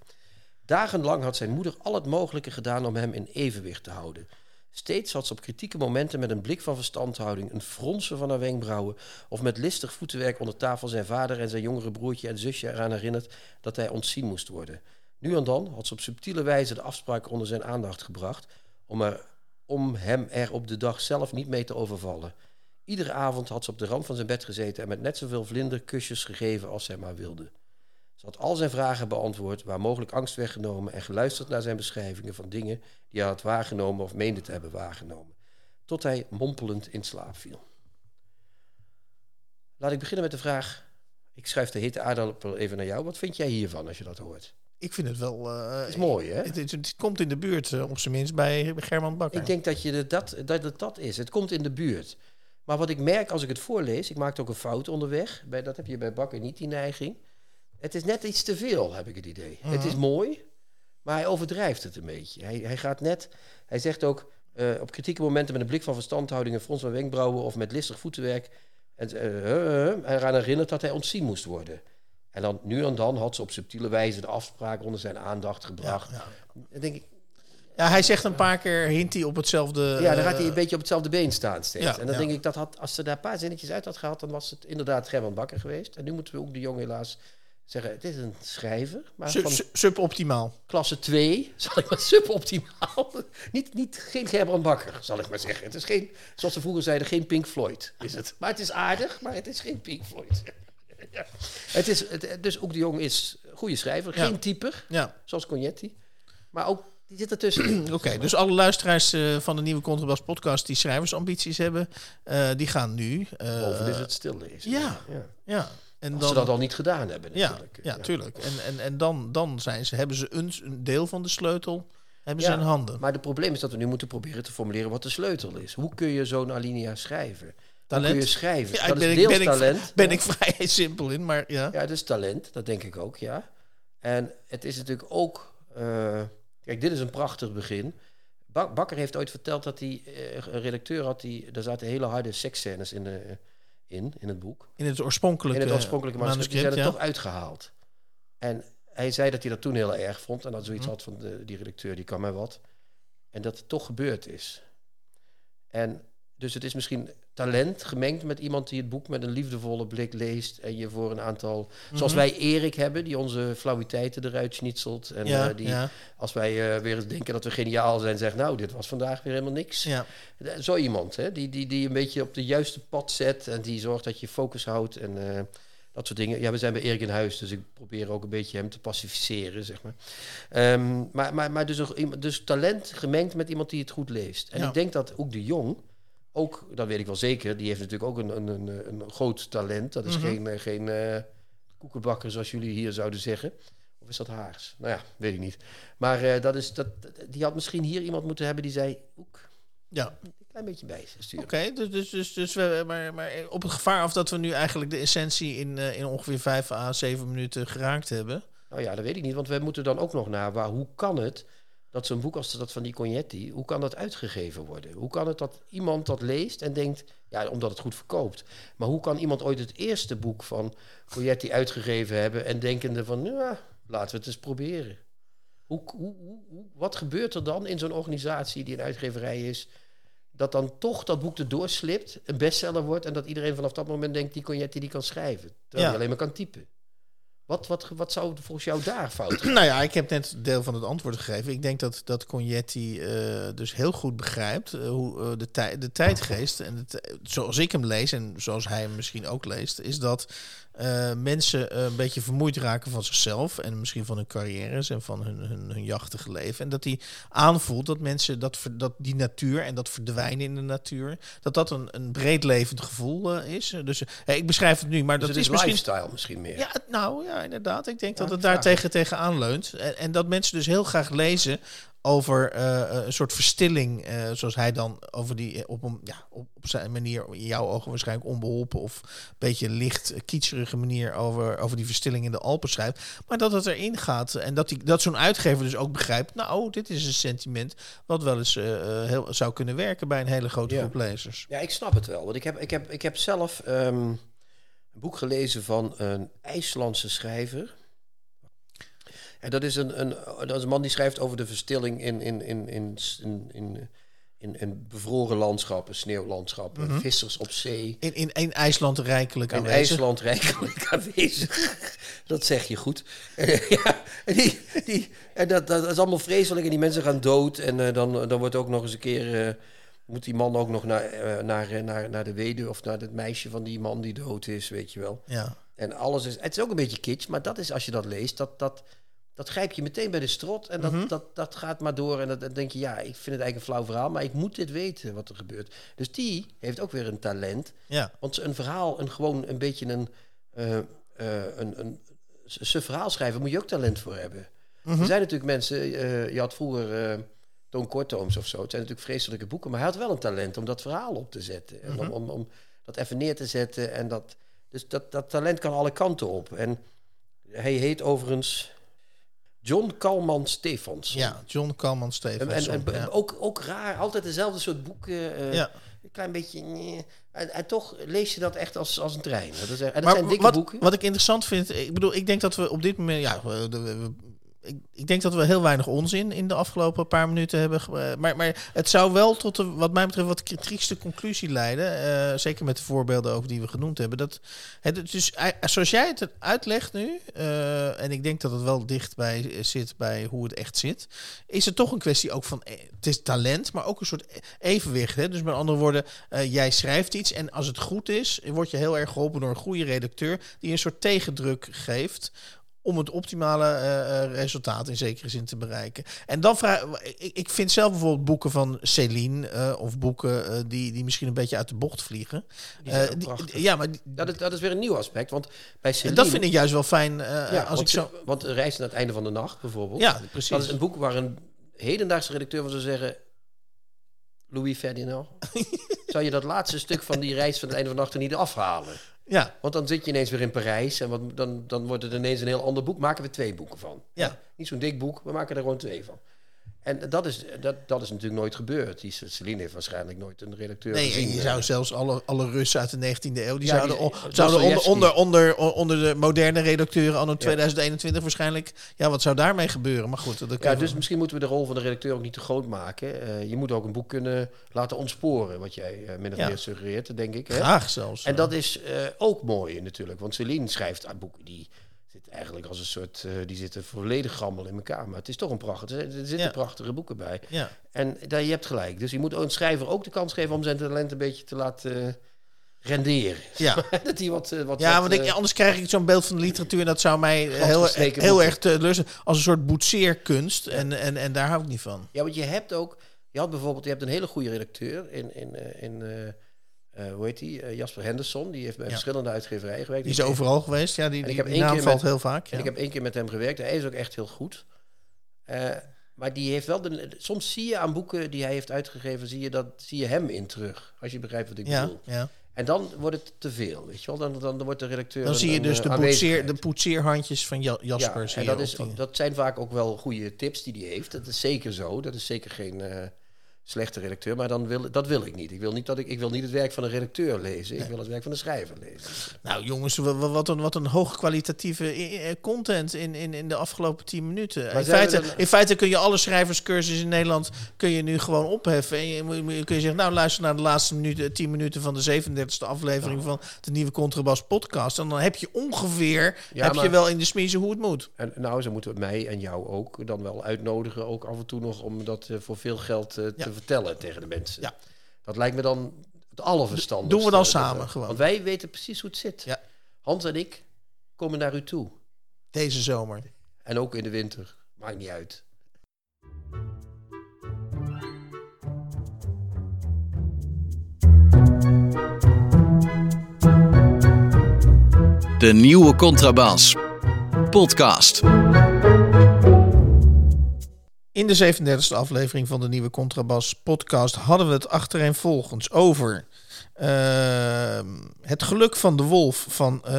Dagenlang had zijn moeder al het mogelijke gedaan om hem in evenwicht te houden. Steeds had ze op kritieke momenten met een blik van verstandhouding, een fronsen van haar wenkbrauwen of met listig voetenwerk onder tafel zijn vader en zijn jongere broertje en zusje eraan herinnerd dat hij ontzien moest worden. Nu en dan had ze op subtiele wijze de afspraak onder zijn aandacht gebracht om, er, om hem er op de dag zelf niet mee te overvallen. Iedere avond had ze op de rand van zijn bed gezeten en met net zoveel vlinderkusjes gegeven als zij maar wilde. Ze had al zijn vragen beantwoord, waar mogelijk angst weggenomen en geluisterd naar zijn beschrijvingen van dingen die hij had waargenomen of meende te hebben waargenomen, tot hij mompelend in slaap viel. Laat ik beginnen met de vraag. Ik schrijf de hete aardappel even naar jou. Wat vind jij hiervan als je dat hoort? Ik vind het wel... Uh, het is mooi, hè? Het, het, het, komt in de buurt, uh, op zijn minst, bij German Bakker. Ik denk dat, je dat, dat het dat is. Het komt in de buurt. Maar wat ik merk als ik het voorlees... Ik maakte ook een fout onderweg. Bij, dat heb je bij Bakker niet, die neiging. Het is net iets te veel, heb ik het idee. Het is mooi, maar hij overdrijft het een beetje. Hij, hij gaat net... Hij zegt ook... Uh, op kritieke momenten met een blik van verstandhouding... en frons van wenkbrauwen of met listig voetenwerk... En, eraan herinnert dat hij ontzien moest worden... En dan nu en dan had ze op subtiele wijze de afspraak onder zijn aandacht gebracht. Ja, denk ik. Ja, hij zegt een paar keer hint hij op hetzelfde. Ja, dan gaat hij een beetje op hetzelfde been staan steeds. Ja, en dan denk ik dat had, als ze daar een paar zinnetjes uit had gehaald, dan was het inderdaad Gerben Bakker geweest. En nu moeten we ook de jongen helaas zeggen: het is een schrijver. Maar Sub, van suboptimaal. Klasse 2, zal ik maar suboptimaal. niet, niet, geen Gerbrand Bakker, zal ik maar zeggen. Het is geen, zoals ze vroeger zeiden, geen Pink Floyd is het. Maar het is aardig, maar het is geen Pink Floyd. Ja. Het is, het, dus ook de jongen is goede schrijver. Geen ja. typer, ja. zoals Cognetti. Maar ook, die zit ertussen. Oké, okay, dus alle luisteraars uh, van de nieuwe Contrabas podcast die schrijversambities hebben, uh, die gaan nu... Uh, Boven is het stillezen. Ja, ja. ja. En Als dan, ze dat al niet gedaan hebben natuurlijk. Ja, ja, tuurlijk. En, en, en dan, dan zijn ze, hebben ze een, een deel van de sleutel hebben ze in handen. Maar het probleem is dat we nu moeten proberen te formuleren wat de sleutel is. Hoe kun je zo'n alinea schrijven? Talent. kun je schrijven? Ja, dat ben is ik, ben talent. Ik, ben ik vrij simpel in, maar ja. Ja, dat is talent. Dat denk ik ook, ja. En het is natuurlijk ook... Uh, kijk, dit is een prachtig begin. Bak Bakker heeft ooit verteld dat hij uh, een redacteur had... Die, daar zaten hele harde seksscènes in, de, in, in het boek. In het oorspronkelijke In het oorspronkelijke manuscript. Die zijn er ja. toch uitgehaald. En hij zei dat hij dat toen heel erg vond. En dat zoiets hm. had van de, die redacteur, die kan mij wat. En dat het toch gebeurd is. En dus het is misschien talent gemengd met iemand die het boek met een liefdevolle blik leest en je voor een aantal, mm -hmm. zoals wij Erik hebben, die onze flauwiteiten eruit schnitzelt en ja, uh, die, ja. als wij uh, weer eens denken dat we geniaal zijn, zegt nou dit was vandaag weer helemaal niks. Ja. Zo iemand, hè, die, die, die een beetje op de juiste pad zet en die zorgt dat je focus houdt en uh, dat soort dingen. Ja, we zijn bij Erik in huis, dus ik probeer ook een beetje hem te pacificeren, zeg maar. Um, maar, maar, maar dus, dus talent gemengd met iemand die het goed leest. En ik denk dat ook de jong ook, dat weet ik wel zeker, die heeft natuurlijk ook een, een, een, een groot talent. Dat is Mhm. geen, eh, geen eh, koekenbakker zoals jullie hier zouden zeggen. Of is dat Haars? Nou ja, weet ik niet. Maar eh, dat is, dat, die had misschien hier iemand moeten hebben die zei... Oek, Ja, een klein beetje bij sturen. oké. dus, dus, dus, dus we, maar, maar op het gevaar af dat we nu eigenlijk de essentie in, in ongeveer 5 à 7 minuten geraakt hebben. Nou ja, dat weet ik niet. Want we moeten dan ook nog naar... Waar, hoe kan het dat zo'n boek als dat van die Cognetti... hoe kan dat uitgegeven worden? Hoe kan het dat iemand dat leest en denkt... ja, omdat het goed verkoopt. Maar hoe kan iemand ooit het eerste boek van Cognetti uitgegeven hebben... en denkende van, ja, laten we het eens proberen. Hoe, hoe, hoe, wat gebeurt er dan in zo'n organisatie die een uitgeverij is... dat dan toch dat boek erdoor slipt, een bestseller wordt... en dat iedereen vanaf dat moment denkt, die Cognetti die kan schrijven. Terwijl Ja. hij alleen maar kan typen. Wat, wat, wat zou volgens jou daar fout Nou ja, ik heb net deel van het antwoord gegeven. Ik denk dat, dat Cognetti uh, dus heel goed begrijpt uh, hoe uh, de, tij de tijdgeest, en zoals ik hem lees en zoals hij hem misschien ook leest, is dat uh, mensen een beetje vermoeid raken van zichzelf en misschien van hun carrières en van hun, hun, hun jachtige leven. En dat hij aanvoelt dat mensen dat, dat die natuur en dat verdwijnen in de natuur, dat dat een, een breed levend gevoel uh, is. Dus ik beschrijf het nu, maar dus dat is, is misschien. lifestyle misschien meer. Ja, nou ja, inderdaad. Ik denk ja, dat het daar tegen, tegenaan leunt. En, en dat mensen dus heel graag lezen over uh, een soort verstilling, uh, zoals hij dan over die op, een, ja, op, op zijn manier, in jouw ogen waarschijnlijk onbeholpen of een beetje licht kietserige manier over, over die verstilling in de Alpen schrijft. Maar dat het erin gaat en dat, die, dat zo'n uitgever dus ook begrijpt, nou, dit is een sentiment wat wel eens uh, heel, zou kunnen werken bij een hele grote ja. groep lezers. Ja, ik snap het wel. Want ik heb, ik heb, ik heb zelf um, een boek gelezen van een IJslandse schrijver. En dat is een, een, dat is een man die schrijft over de verstilling in, in, in, in, in, in, in, in bevroren landschappen, sneeuwlandschappen, mm -hmm. vissers op zee. In, in, in IJsland rijkelijk in aanwezig. In IJsland rijkelijk aanwezig. dat zeg je goed. ja, en die, die, en dat, dat is allemaal vreselijk en die mensen gaan dood. En uh, dan, dan wordt ook nog eens een keer... Uh, moet die man ook nog naar, uh, naar, naar, naar de weduwe of naar het meisje van die man die dood is, weet je wel. Ja. En alles is... Het is ook een beetje kitsch, maar dat is, als je dat leest, dat... dat dat grijp je meteen bij de strot en dat, mm -hmm. dat, dat gaat maar door. En dat, dan denk je, ja, ik vind het eigenlijk een flauw verhaal, maar ik moet dit weten wat er gebeurt. Dus die heeft ook weer een talent. Ja. Want een verhaal, een, gewoon een beetje een, uh, uh, een, een, zijn verhaal schrijven, moet je ook talent voor hebben. Mm -hmm. Er zijn natuurlijk mensen, uh, je had vroeger Toon Kortooms of zo, het zijn natuurlijk vreselijke boeken, maar hij had wel een talent om dat verhaal op te zetten. En mm -hmm. om, om, om dat even neer te zetten. En dat, dus dat, dat talent kan alle kanten op. En hij heet overigens... John Kalman Stefans. Ja, John Kalman Stefans. En, en, en ja. ook, ook raar, altijd dezelfde soort boeken. Uh, ja. Een klein beetje. Nee. En, en, toch lees je dat echt als, als een trein. Dat, is, en dat maar zijn dikke wat, boeken. Wat ik interessant vind, ik bedoel, ik denk dat we op dit moment. Ja, we, we, ik, ik, denk dat we heel weinig onzin in de afgelopen paar minuten hebben. Maar, maar het zou wel tot, de, wat mij betreft, wat trieste conclusie leiden. Uh, zeker met de voorbeelden ook die we genoemd hebben. Dat dus, zoals jij het uitlegt nu, en ik denk dat het wel dichtbij zit bij hoe het echt zit, is het toch een kwestie ook van. Het is talent, maar ook een soort evenwicht. Hè? Dus met andere woorden, jij schrijft iets en als het goed is, word je heel erg geholpen door een goede redacteur die een soort tegendruk geeft om het optimale uh, resultaat in zekere zin te bereiken. En dan vraag ik, ik vind zelf bijvoorbeeld boeken van Céline uh, of boeken uh, die, die misschien een beetje uit de bocht vliegen. Die die, ja, maar die, dat, is, dat is weer een nieuw aspect, want bij Céline... Dat vind ik juist wel fijn ja, als want, ik zo... Want Reis naar het einde van de nacht bijvoorbeeld. Ja, precies. Dat is een boek waar een hedendaagse redacteur van zou zeggen... Louis Ferdinand, zou je dat laatste stuk van die reis van het einde van de nacht er niet afhalen? Ja. Want dan zit je ineens weer in Parijs en wat, dan, dan wordt het ineens een heel ander boek. Maken we twee boeken van. Ja. Niet zo'n dik boek, we maken er gewoon twee van. En dat is, dat, dat is natuurlijk nooit gebeurd. Die Celine heeft waarschijnlijk nooit een redacteur nee, gezien. je zou zelfs alle, alle Russen uit de 19e eeuw... die Ja, zouden, die- zouden onder, onder, onder, onder de moderne redacteuren anno 2021 waarschijnlijk... Ja, wat zou daarmee gebeuren? Maar goed, dat Ja, we- dus misschien moeten we de rol van de redacteur ook niet te groot maken. Eh, je moet ook een boek kunnen laten ontsporen, wat jij eh, min of Ja. meer suggereert, denk ik. Hè? Graag zelfs. En dat is eh, ook mooi natuurlijk, want Celine schrijft aan boeken die eigenlijk als een soort, eh, die zitten volledig gammel in elkaar. Maar het is toch een pracht. Er zitten Ja. prachtige boeken bij. Ja. En daar, je hebt gelijk. Dus je moet een schrijver ook de kans geven om zijn talent een beetje te laten eh, renderen. Ja. dat hij wat, eh, wat Ja, wat, want ik, anders krijg ik zo'n beeld van de literatuur... en dat zou mij heel, heel erg teleurstellen. Als een soort boetseerkunst. En, en, en daar hou ik niet van. Ja, want je hebt ook... Je had bijvoorbeeld... Je hebt een hele goede redacteur in... in, eh, in eh, hoe heet die? Eh, Jasper Henderson. Die heeft bij Ja. verschillende uitgeverijen gewerkt. Die is overal geweest. Ja, die, ik heb die naam keer valt met- heel vaak. En ik heb één keer met hem gewerkt. Hij is ook echt heel goed. Eh, maar die heeft wel... De, soms zie je aan boeken die hij heeft uitgegeven... Zie je, dat, zie je hem in terug. Als je begrijpt wat ik ja, bedoel. ja. En dan wordt het te veel, weet je wel. Dan, dan, dan wordt de redacteur... Dan zie je dus de, poetseer, de poetseerhandjes van Ja- Jasper. En dat, is, dat zijn vaak ook wel goede tips die hij heeft. Dat is zeker zo. Dat is zeker geen, slechte redacteur, maar dan wil, dat wil ik niet. Ik wil niet, dat ik, ik wil niet het werk van een redacteur lezen. Ik wil het werk van de schrijver lezen. Nou jongens, wat een, wat een hoogkwalitatieve content in, in, in de afgelopen tien minuten. In feite, in feite kun je alle schrijverscursussen in Nederland kun je nu gewoon opheffen. En je, kun je zeggen, nou luister naar de laatste minuten, tien minuten van de 37e aflevering van de nieuwe Contrabas podcast. En dan heb je ongeveer, heb je wel in de smiezen hoe het moet. En nou, ze moeten mij en jou ook dan wel uitnodigen, ook af en toe nog, om dat uh, voor veel geld uh, te vertellen tegen de mensen. Ja. Dat lijkt me dan het allerverstandigste. Doen we dan samen gewoon. Want wij weten precies hoe het zit. Ja. Hans en ik komen naar u toe. Deze zomer. En ook in de winter. Maakt niet uit. De nieuwe Contrabas. Podcast. In de 37e aflevering van de nieuwe Contrabas podcast hadden we het achtereenvolgens over uh, het geluk van de wolf van uh,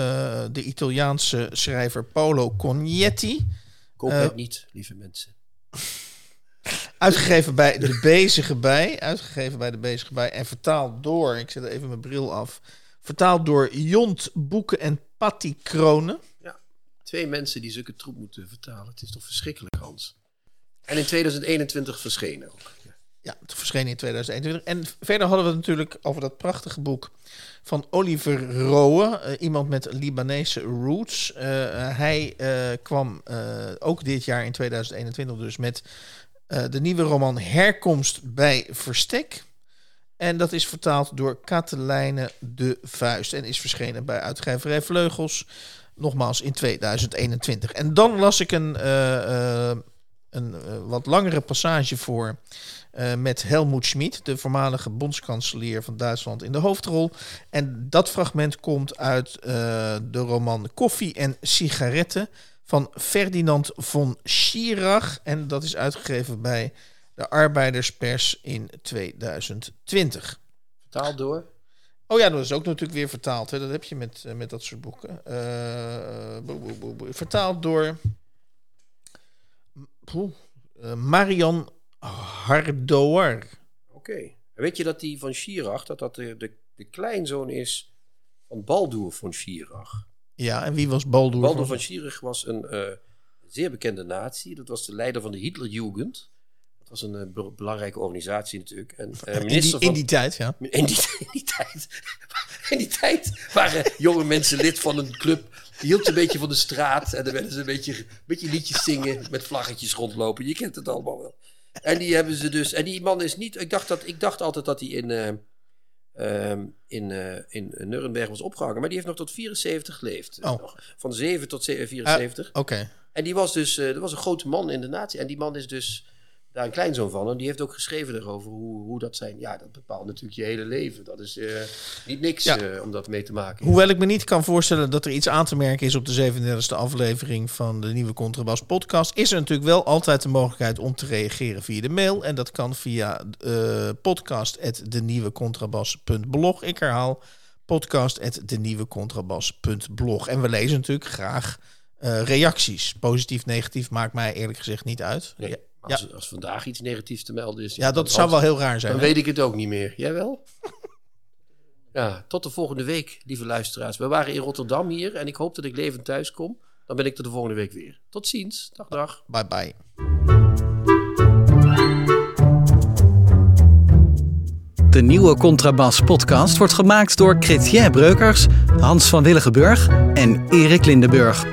de Italiaanse schrijver Paolo Cognetti. Koop het uh, niet, lieve mensen. Uitgegeven bij de Bezige Bij. Uitgegeven bij de Bezige Bij. En vertaald door, ik zet even mijn bril af. Vertaald door Jont Boeken en Patty Kronen. Ja, twee mensen die zulke troep moeten vertalen. Het is toch verschrikkelijk, Hans? En in 2021 verschenen ook. Ja, het verscheen in 2021. En verder hadden we het natuurlijk over dat prachtige boek van Oliver Rowe. Uh, iemand met Libanese roots. Uh, hij uh, kwam ook dit jaar in 2021 dus met de nieuwe roman Herkomst bij Verstek. En dat is vertaald door Katelijne de Vuist. En is verschenen bij uitgeverij Vleugels. Nogmaals in 2021. En dan las ik een een uh, wat langere passage voor uh, met Helmoet Schmid, de voormalige bondskanselier van Duitsland, in de hoofdrol. En dat fragment komt uit uh, de roman Koffie en Sigaretten van Ferdinand von Schirach. En dat is uitgegeven bij de Arbeiderspers in 2020. Vertaald door? Oh ja, dat is ook natuurlijk weer vertaald. Hè. Dat heb je met, met dat soort boeken. vertaald door Poeh, uh, Marian Hardouar. Oké. Weet je dat die van Schirach, dat dat de, de, de kleinzoon is van Baldur van Schirach? Ja, en wie was Baldur? Baldur van, van Schirach was een uh, zeer bekende natie. Dat was de leider van de Hitlerjugend. Dat was een uh, belangrijke organisatie natuurlijk. En, uh, minister in, die, van, in die tijd, ja. In die, in die tijd. In die tijd waren jonge mensen lid van een club hield een beetje van de straat. En dan werden ze een beetje, een beetje liedjes zingen met vlaggetjes rondlopen. Je kent het allemaal wel. En die hebben ze dus. En die man is niet. Ik dacht, dat, ik dacht altijd dat hij in, uh, uh, in, uh, in Nuremberg was opgehangen. Maar die heeft nog tot 74 geleefd. Oh. Nog, van 7 tot 74. Ah, oké. En die was dus. dat was een grote man in de natie. En die man is dus daar een kleinzoon van. En die heeft ook geschreven erover hoe, hoe dat zijn. Ja, dat bepaalt natuurlijk je hele leven. Dat is uh, niet niks ja. uh, om dat mee te maken. Hoewel ik me niet kan voorstellen dat er iets aan te merken is op de 37e aflevering van de nieuwe Contrabas podcast, is er natuurlijk wel altijd de mogelijkheid om te reageren via de mail. En dat kan via uh, podcast.denieuwecontrabas.blog. Ik herhaal podcast.denieuwecontrabas.blog. En we lezen natuurlijk graag reacties. Positief, negatief maakt mij eerlijk gezegd niet uit. Nee. Als, als, vandaag iets negatiefs te melden is. Ja, dat zou wel heel raar zijn. Dan weet ik het ook niet meer. Jij wel? ja, tot de volgende week, lieve luisteraars. We waren in Rotterdam hier en ik hoop dat ik levend thuis kom. Dan ben ik er de volgende week weer. Tot ziens. Dag, dag. Bye, bye. De nieuwe Contrabas podcast wordt gemaakt door Chrétien Breukers, Hans van Willigenburg en Erik Lindenburg.